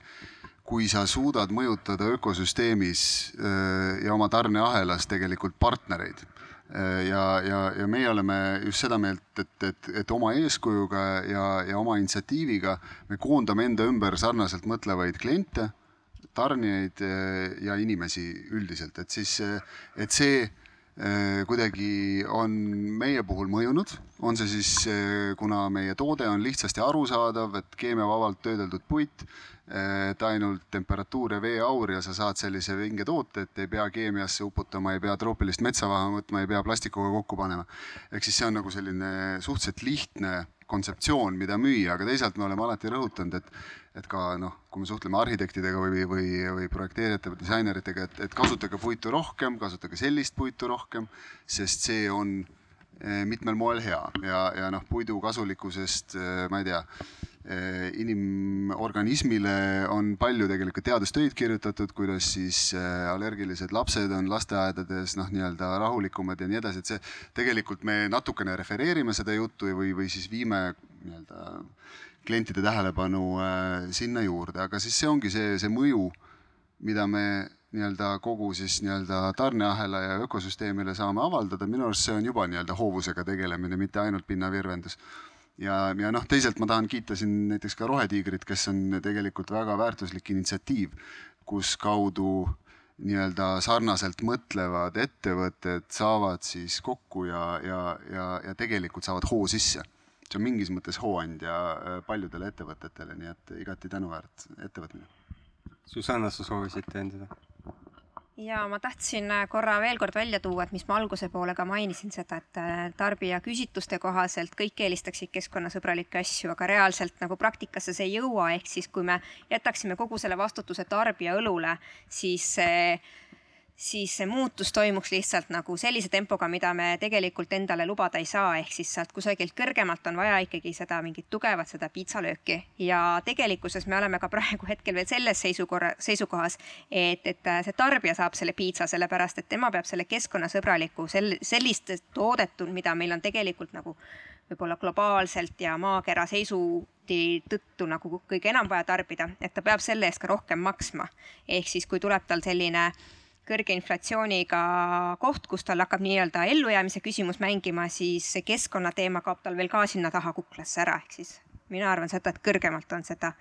kui sa suudad mõjutada ökosüsteemis äh, ja oma tarneahelas tegelikult partnereid. Äh, ja, ja, ja meie oleme just seda meelt, et, et, et oma eeskujuga ja, ja oma initsiatiiviga me koondame enda ümber sarnaselt mõtlevaid kliente, tarnijaid äh, ja inimesi üldiselt, et siis, et see kuidagi on meie puhul mõjunud, on see siis, äh, kuna meie toode on lihtsasti arusaadav, et keemiavabalt töödeldud puit, äh, et ainult temperatuur ja veeaur ja sa saad sellise vinge toote, et ei pea keemiasse uputama, ei pea troopilist metsa maha võtma, ei pea plastikuga kokku panema. ehk siis see on nagu selline suhteliselt lihtne kontseptsioon, mida müüa, aga teisalt me oleme alati rõhutanud, et et ka noh, kui me suhtleme arhitektidega või, või, või projekteerijate või disaineritega, et, et kasutage puitu rohkem, kasutage sellist puitu rohkem, sest see on eh, mitmel moel hea. Ja, ja noh, puidu kasulikkusest, eh, ma ei tea, eh, inimorganismile on palju tegelikult teadustöid kirjutatud, kuidas siis allergilised lapsed on lasteaedades noh, nii-öelda rahulikumad ja nii edasi, et see tegelikult me natukene refereerime seda juttu või, või siis viime nii-öelda klientide tähelepanu äh, sinna juurde, aga siis see ongi see, see mõju, mida me nii-öelda kogu siis nii-öelda tarneahela ja ökosüsteemile saame avaldada, minu arust see on juba nii-öelda hoovusega tegelemine, mitte ainult pinnavirvendus. ja, ja noh, teisalt ma tahan kiita siin näiteks ka Rohetiigrit, kes on tegelikult väga väärtuslik initsiatiiv, kus kaudu nii-öelda sarnaselt mõtlevad ettevõtted saavad siis kokku ja, ja, ja, ja tegelikult saavad hoo sisse see on mingis mõttes hooandja äh, paljudele ettevõtetele, nii et igati tänuväärt ettevõtmine. Susanna, sa soovisid täiendada? ja ma tahtsin äh, korra veel kord välja tuua, et mis ma alguse poole ka mainisin seda, et äh, tarbija küsitluste kohaselt kõik eelistaksid keskkonnasõbralikke asju, aga reaalselt nagu praktikasse see ei jõua, ehk siis kui me jätaksime kogu selle vastutuse tarbija õlule, siis see siis see muutus toimuks lihtsalt nagu sellise tempoga, mida me tegelikult endale lubada ei saa, ehk siis sealt kusagilt kõrgemalt on vaja ikkagi seda mingit tugevat, seda piitsalööki ja tegelikkuses me oleme ka praegu hetkel veel selles seisukorra, seisukohas, et, et see tarbija saab selle piitsa, sellepärast et tema peab selle keskkonnasõbraliku, sel-, sellist toodetud, mida meil on tegelikult nagu võib-olla globaalselt ja maakera seisundi tõttu nagu kõige enam vaja tarbida, et ta peab selle eest ka rohkem maksma. ehk siis, kui tuleb tal selline äh, kõrge inflatsiooniga koht, kus tal hakkab nii-öelda ellujäämise küsimus mängima, siis see keskkonnateema kaob tal veel ka sinna taha kuklasse ära, ehk siis mina arvan seda, et kõrgemalt on seda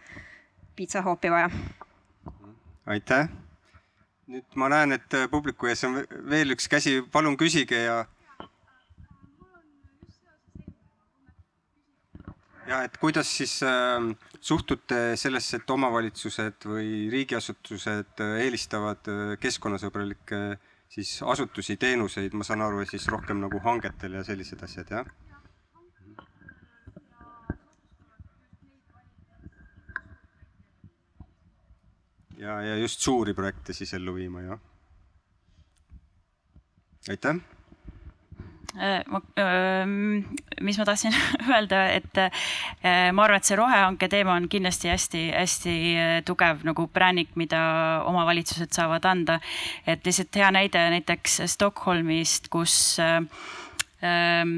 piitsahoopi vaja. aitäh. nüüd ma näen, et publiku ees on veel üks käsi, palun küsige ja ja et kuidas siis äh, suhtute sellesse, et omavalitsused või riigiasutused äh, eelistavad äh, keskkonnasõbralikke siis asutusi, teenuseid, ma saan aru, siis rohkem nagu hangetel ja sellised asjad, jah? ja, ja just suuri projekte siis ellu viima, jah? aitäh Äh, mis ma tahtsin <laughs> öelda, et äh, ma arvan, et see rohehanke teema on kindlasti hästi-hästi äh, tugev nagu präänik, mida omavalitsused saavad anda. et lihtsalt hea näide näiteks Stockholmist, kus ähm,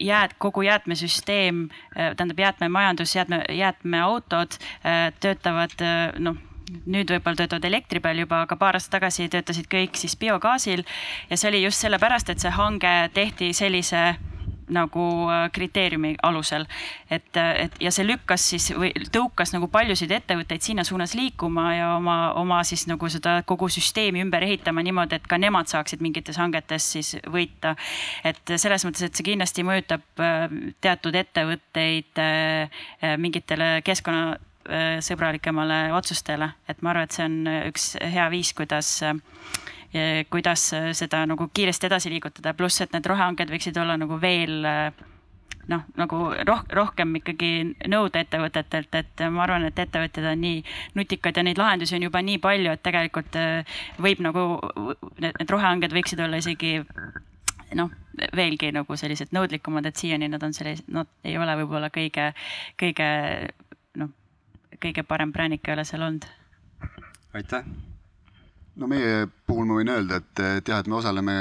jääd, kogu jäätmesüsteem, tähendab jäätmemajandus, jäätme, jäätmeautod töötavad noh nüüd võib-olla töötavad elektri peal juba, aga paar aastat tagasi töötasid kõik siis biogaasil ja see oli just sellepärast, et see hange tehti sellise nagu äh, kriteeriumi alusel. et, et ja see lükkas siis või tõukas nagu paljusid ettevõtteid sinna suunas liikuma ja oma, oma siis nagu seda kogu süsteemi ümber ehitama niimoodi, et ka nemad saaksid mingites hangetes siis võita. et selles mõttes, et see kindlasti mõjutab äh, teatud ettevõtteid äh, mingitele keskkonna sõbralikemale otsustele, et ma arvan, et see on üks hea viis, kuidas kuidas seda nagu kiiresti edasi liigutada, pluss et need rohehanked võiksid olla nagu veel noh, nagu roh-, rohkem ikkagi nõuda ettevõtetelt, et ma arvan, et ettevõtjad on nii nutikad ja neid lahendusi on juba nii palju, et tegelikult võib nagu need, rohehanked võiksid olla isegi noh, veelgi nagu sellised nõudlikumad, et siiani nad on sellised, nad ei ole võib-olla kõige, kõige kõige parem präänik ei ole seal olnud. aitäh no meie puhul ma võin öelda, et jah, et me osaleme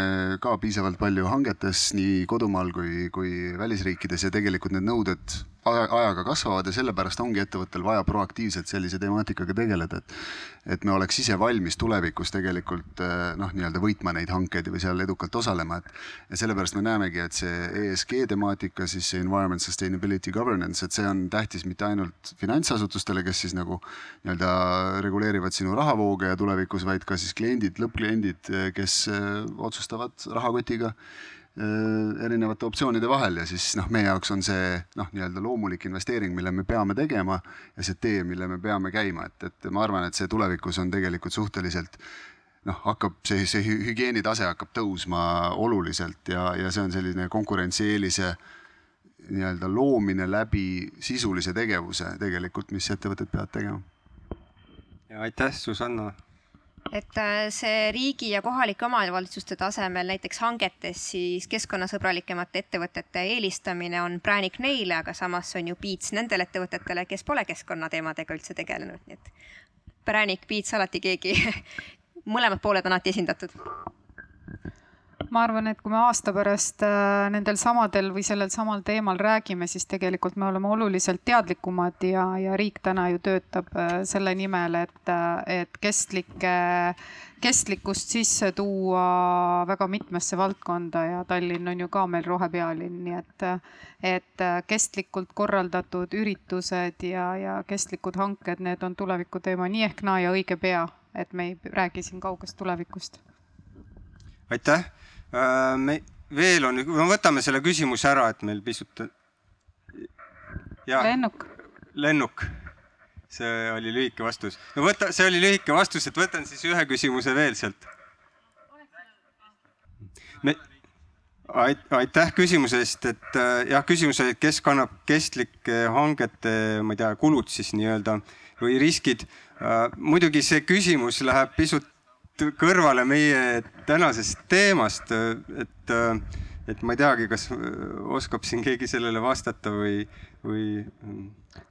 ka piisavalt palju hangetes nii kodumaal kui, kui välisriikides ja tegelikult need nõuded ajaga kasvavad ja sellepärast ongi ettevõttel vaja proaktiivselt sellise temaatikaga tegeleda, et et me oleks ise valmis tulevikus tegelikult noh, nii-öelda võitma neid hankeid või seal edukalt osalema, et ja sellepärast me näemegi, et see ESG temaatika, siis see environment sustainability governance, et see on tähtis mitte ainult finantsasutustele, kes siis nagu nii-öelda reguleerivad sinu rahavooge ja tulevikus, vaid ka siis kliendid, lõppkliendid, kes otsustavad rahakotiga erinevate optsioonide vahel ja siis noh, meie jaoks on see noh, nii-öelda loomulik investeering, mille me peame tegema ja see tee, mille me peame käima, et, et ma arvan, et see tulevikus on tegelikult suhteliselt noh, hakkab see, see hügieenitase hakkab tõusma oluliselt ja, ja see on selline konkurentsieelise nii-öelda loomine läbi sisulise tegevuse tegelikult, mis ettevõtted peavad tegema. ja aitäh, Susanna et äh, see riigi ja kohalike omavalitsuste tasemel näiteks hangetes siis keskkonnasõbralikemate ettevõtete eelistamine on präänik neile, aga samas on ju piits nendele ettevõtetele, kes pole keskkonnateemadega üldse tegelenud, nii et präänik, piits alati keegi <laughs> mõlemad pooled on alati esindatud ma arvan, et kui me aasta pärast äh, nendel samadel või sellel samal teemal räägime, siis tegelikult me oleme oluliselt teadlikumad ja, ja riik täna ju töötab äh, selle nimel, et, äh, et kestlikke, kestlikkust sisse tuua väga mitmesse valdkonda ja Tallinn on ju ka meil rohepealinn, nii et, et kestlikult korraldatud üritused ja, ja kestlikud hanked, need on tuleviku teema nii ehk naa ja õige pea, et me ei räägi siin kaugest tulevikust. aitäh Äh, me veel on, me võtame selle küsimuse ära, et meil pisut. lennuk. lennuk, see oli lühike vastus. no võta, see oli lühike vastus, et võtan siis ühe küsimuse veel sealt. me, aitäh küsimuse eest, et äh, jah, küsimus oli, et kes kannab kestlike hangete, ma ei tea, kulud siis nii-öelda või riskid. Äh, muidugi see küsimus läheb pisut kõrvale meie tänasest teemast, et, et ma ei teagi, kas oskab siin keegi sellele vastata või, või.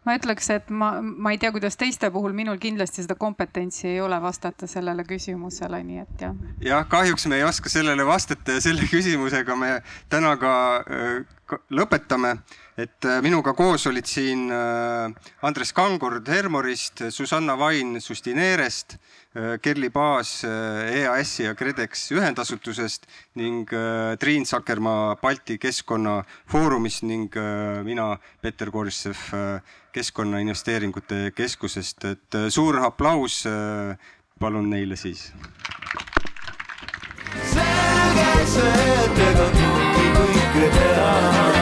ma ütleks, et ma, ma ei tea, kuidas teiste puhul, minul kindlasti seda kompetentsi ei ole vastata sellele küsimusele, nii et jah. jah, kahjuks me ei oska sellele vastata ja selle küsimusega me täna ka, lõpetame et äh, minuga koos olid siin äh, Andres Kangur Hermorist, Susanna Vain Sustineerest, Äh, Kerli Paas äh, EAS-i ja KredEx ühendasutusest ning äh, Triin Sakkermaa Balti Keskkonnafoorumist ning mina, Peeter Korissev Keskkonnainvesteeringute Keskusest, et suur aplaus palun neile siis. selge see, et ega tihti kõike teha.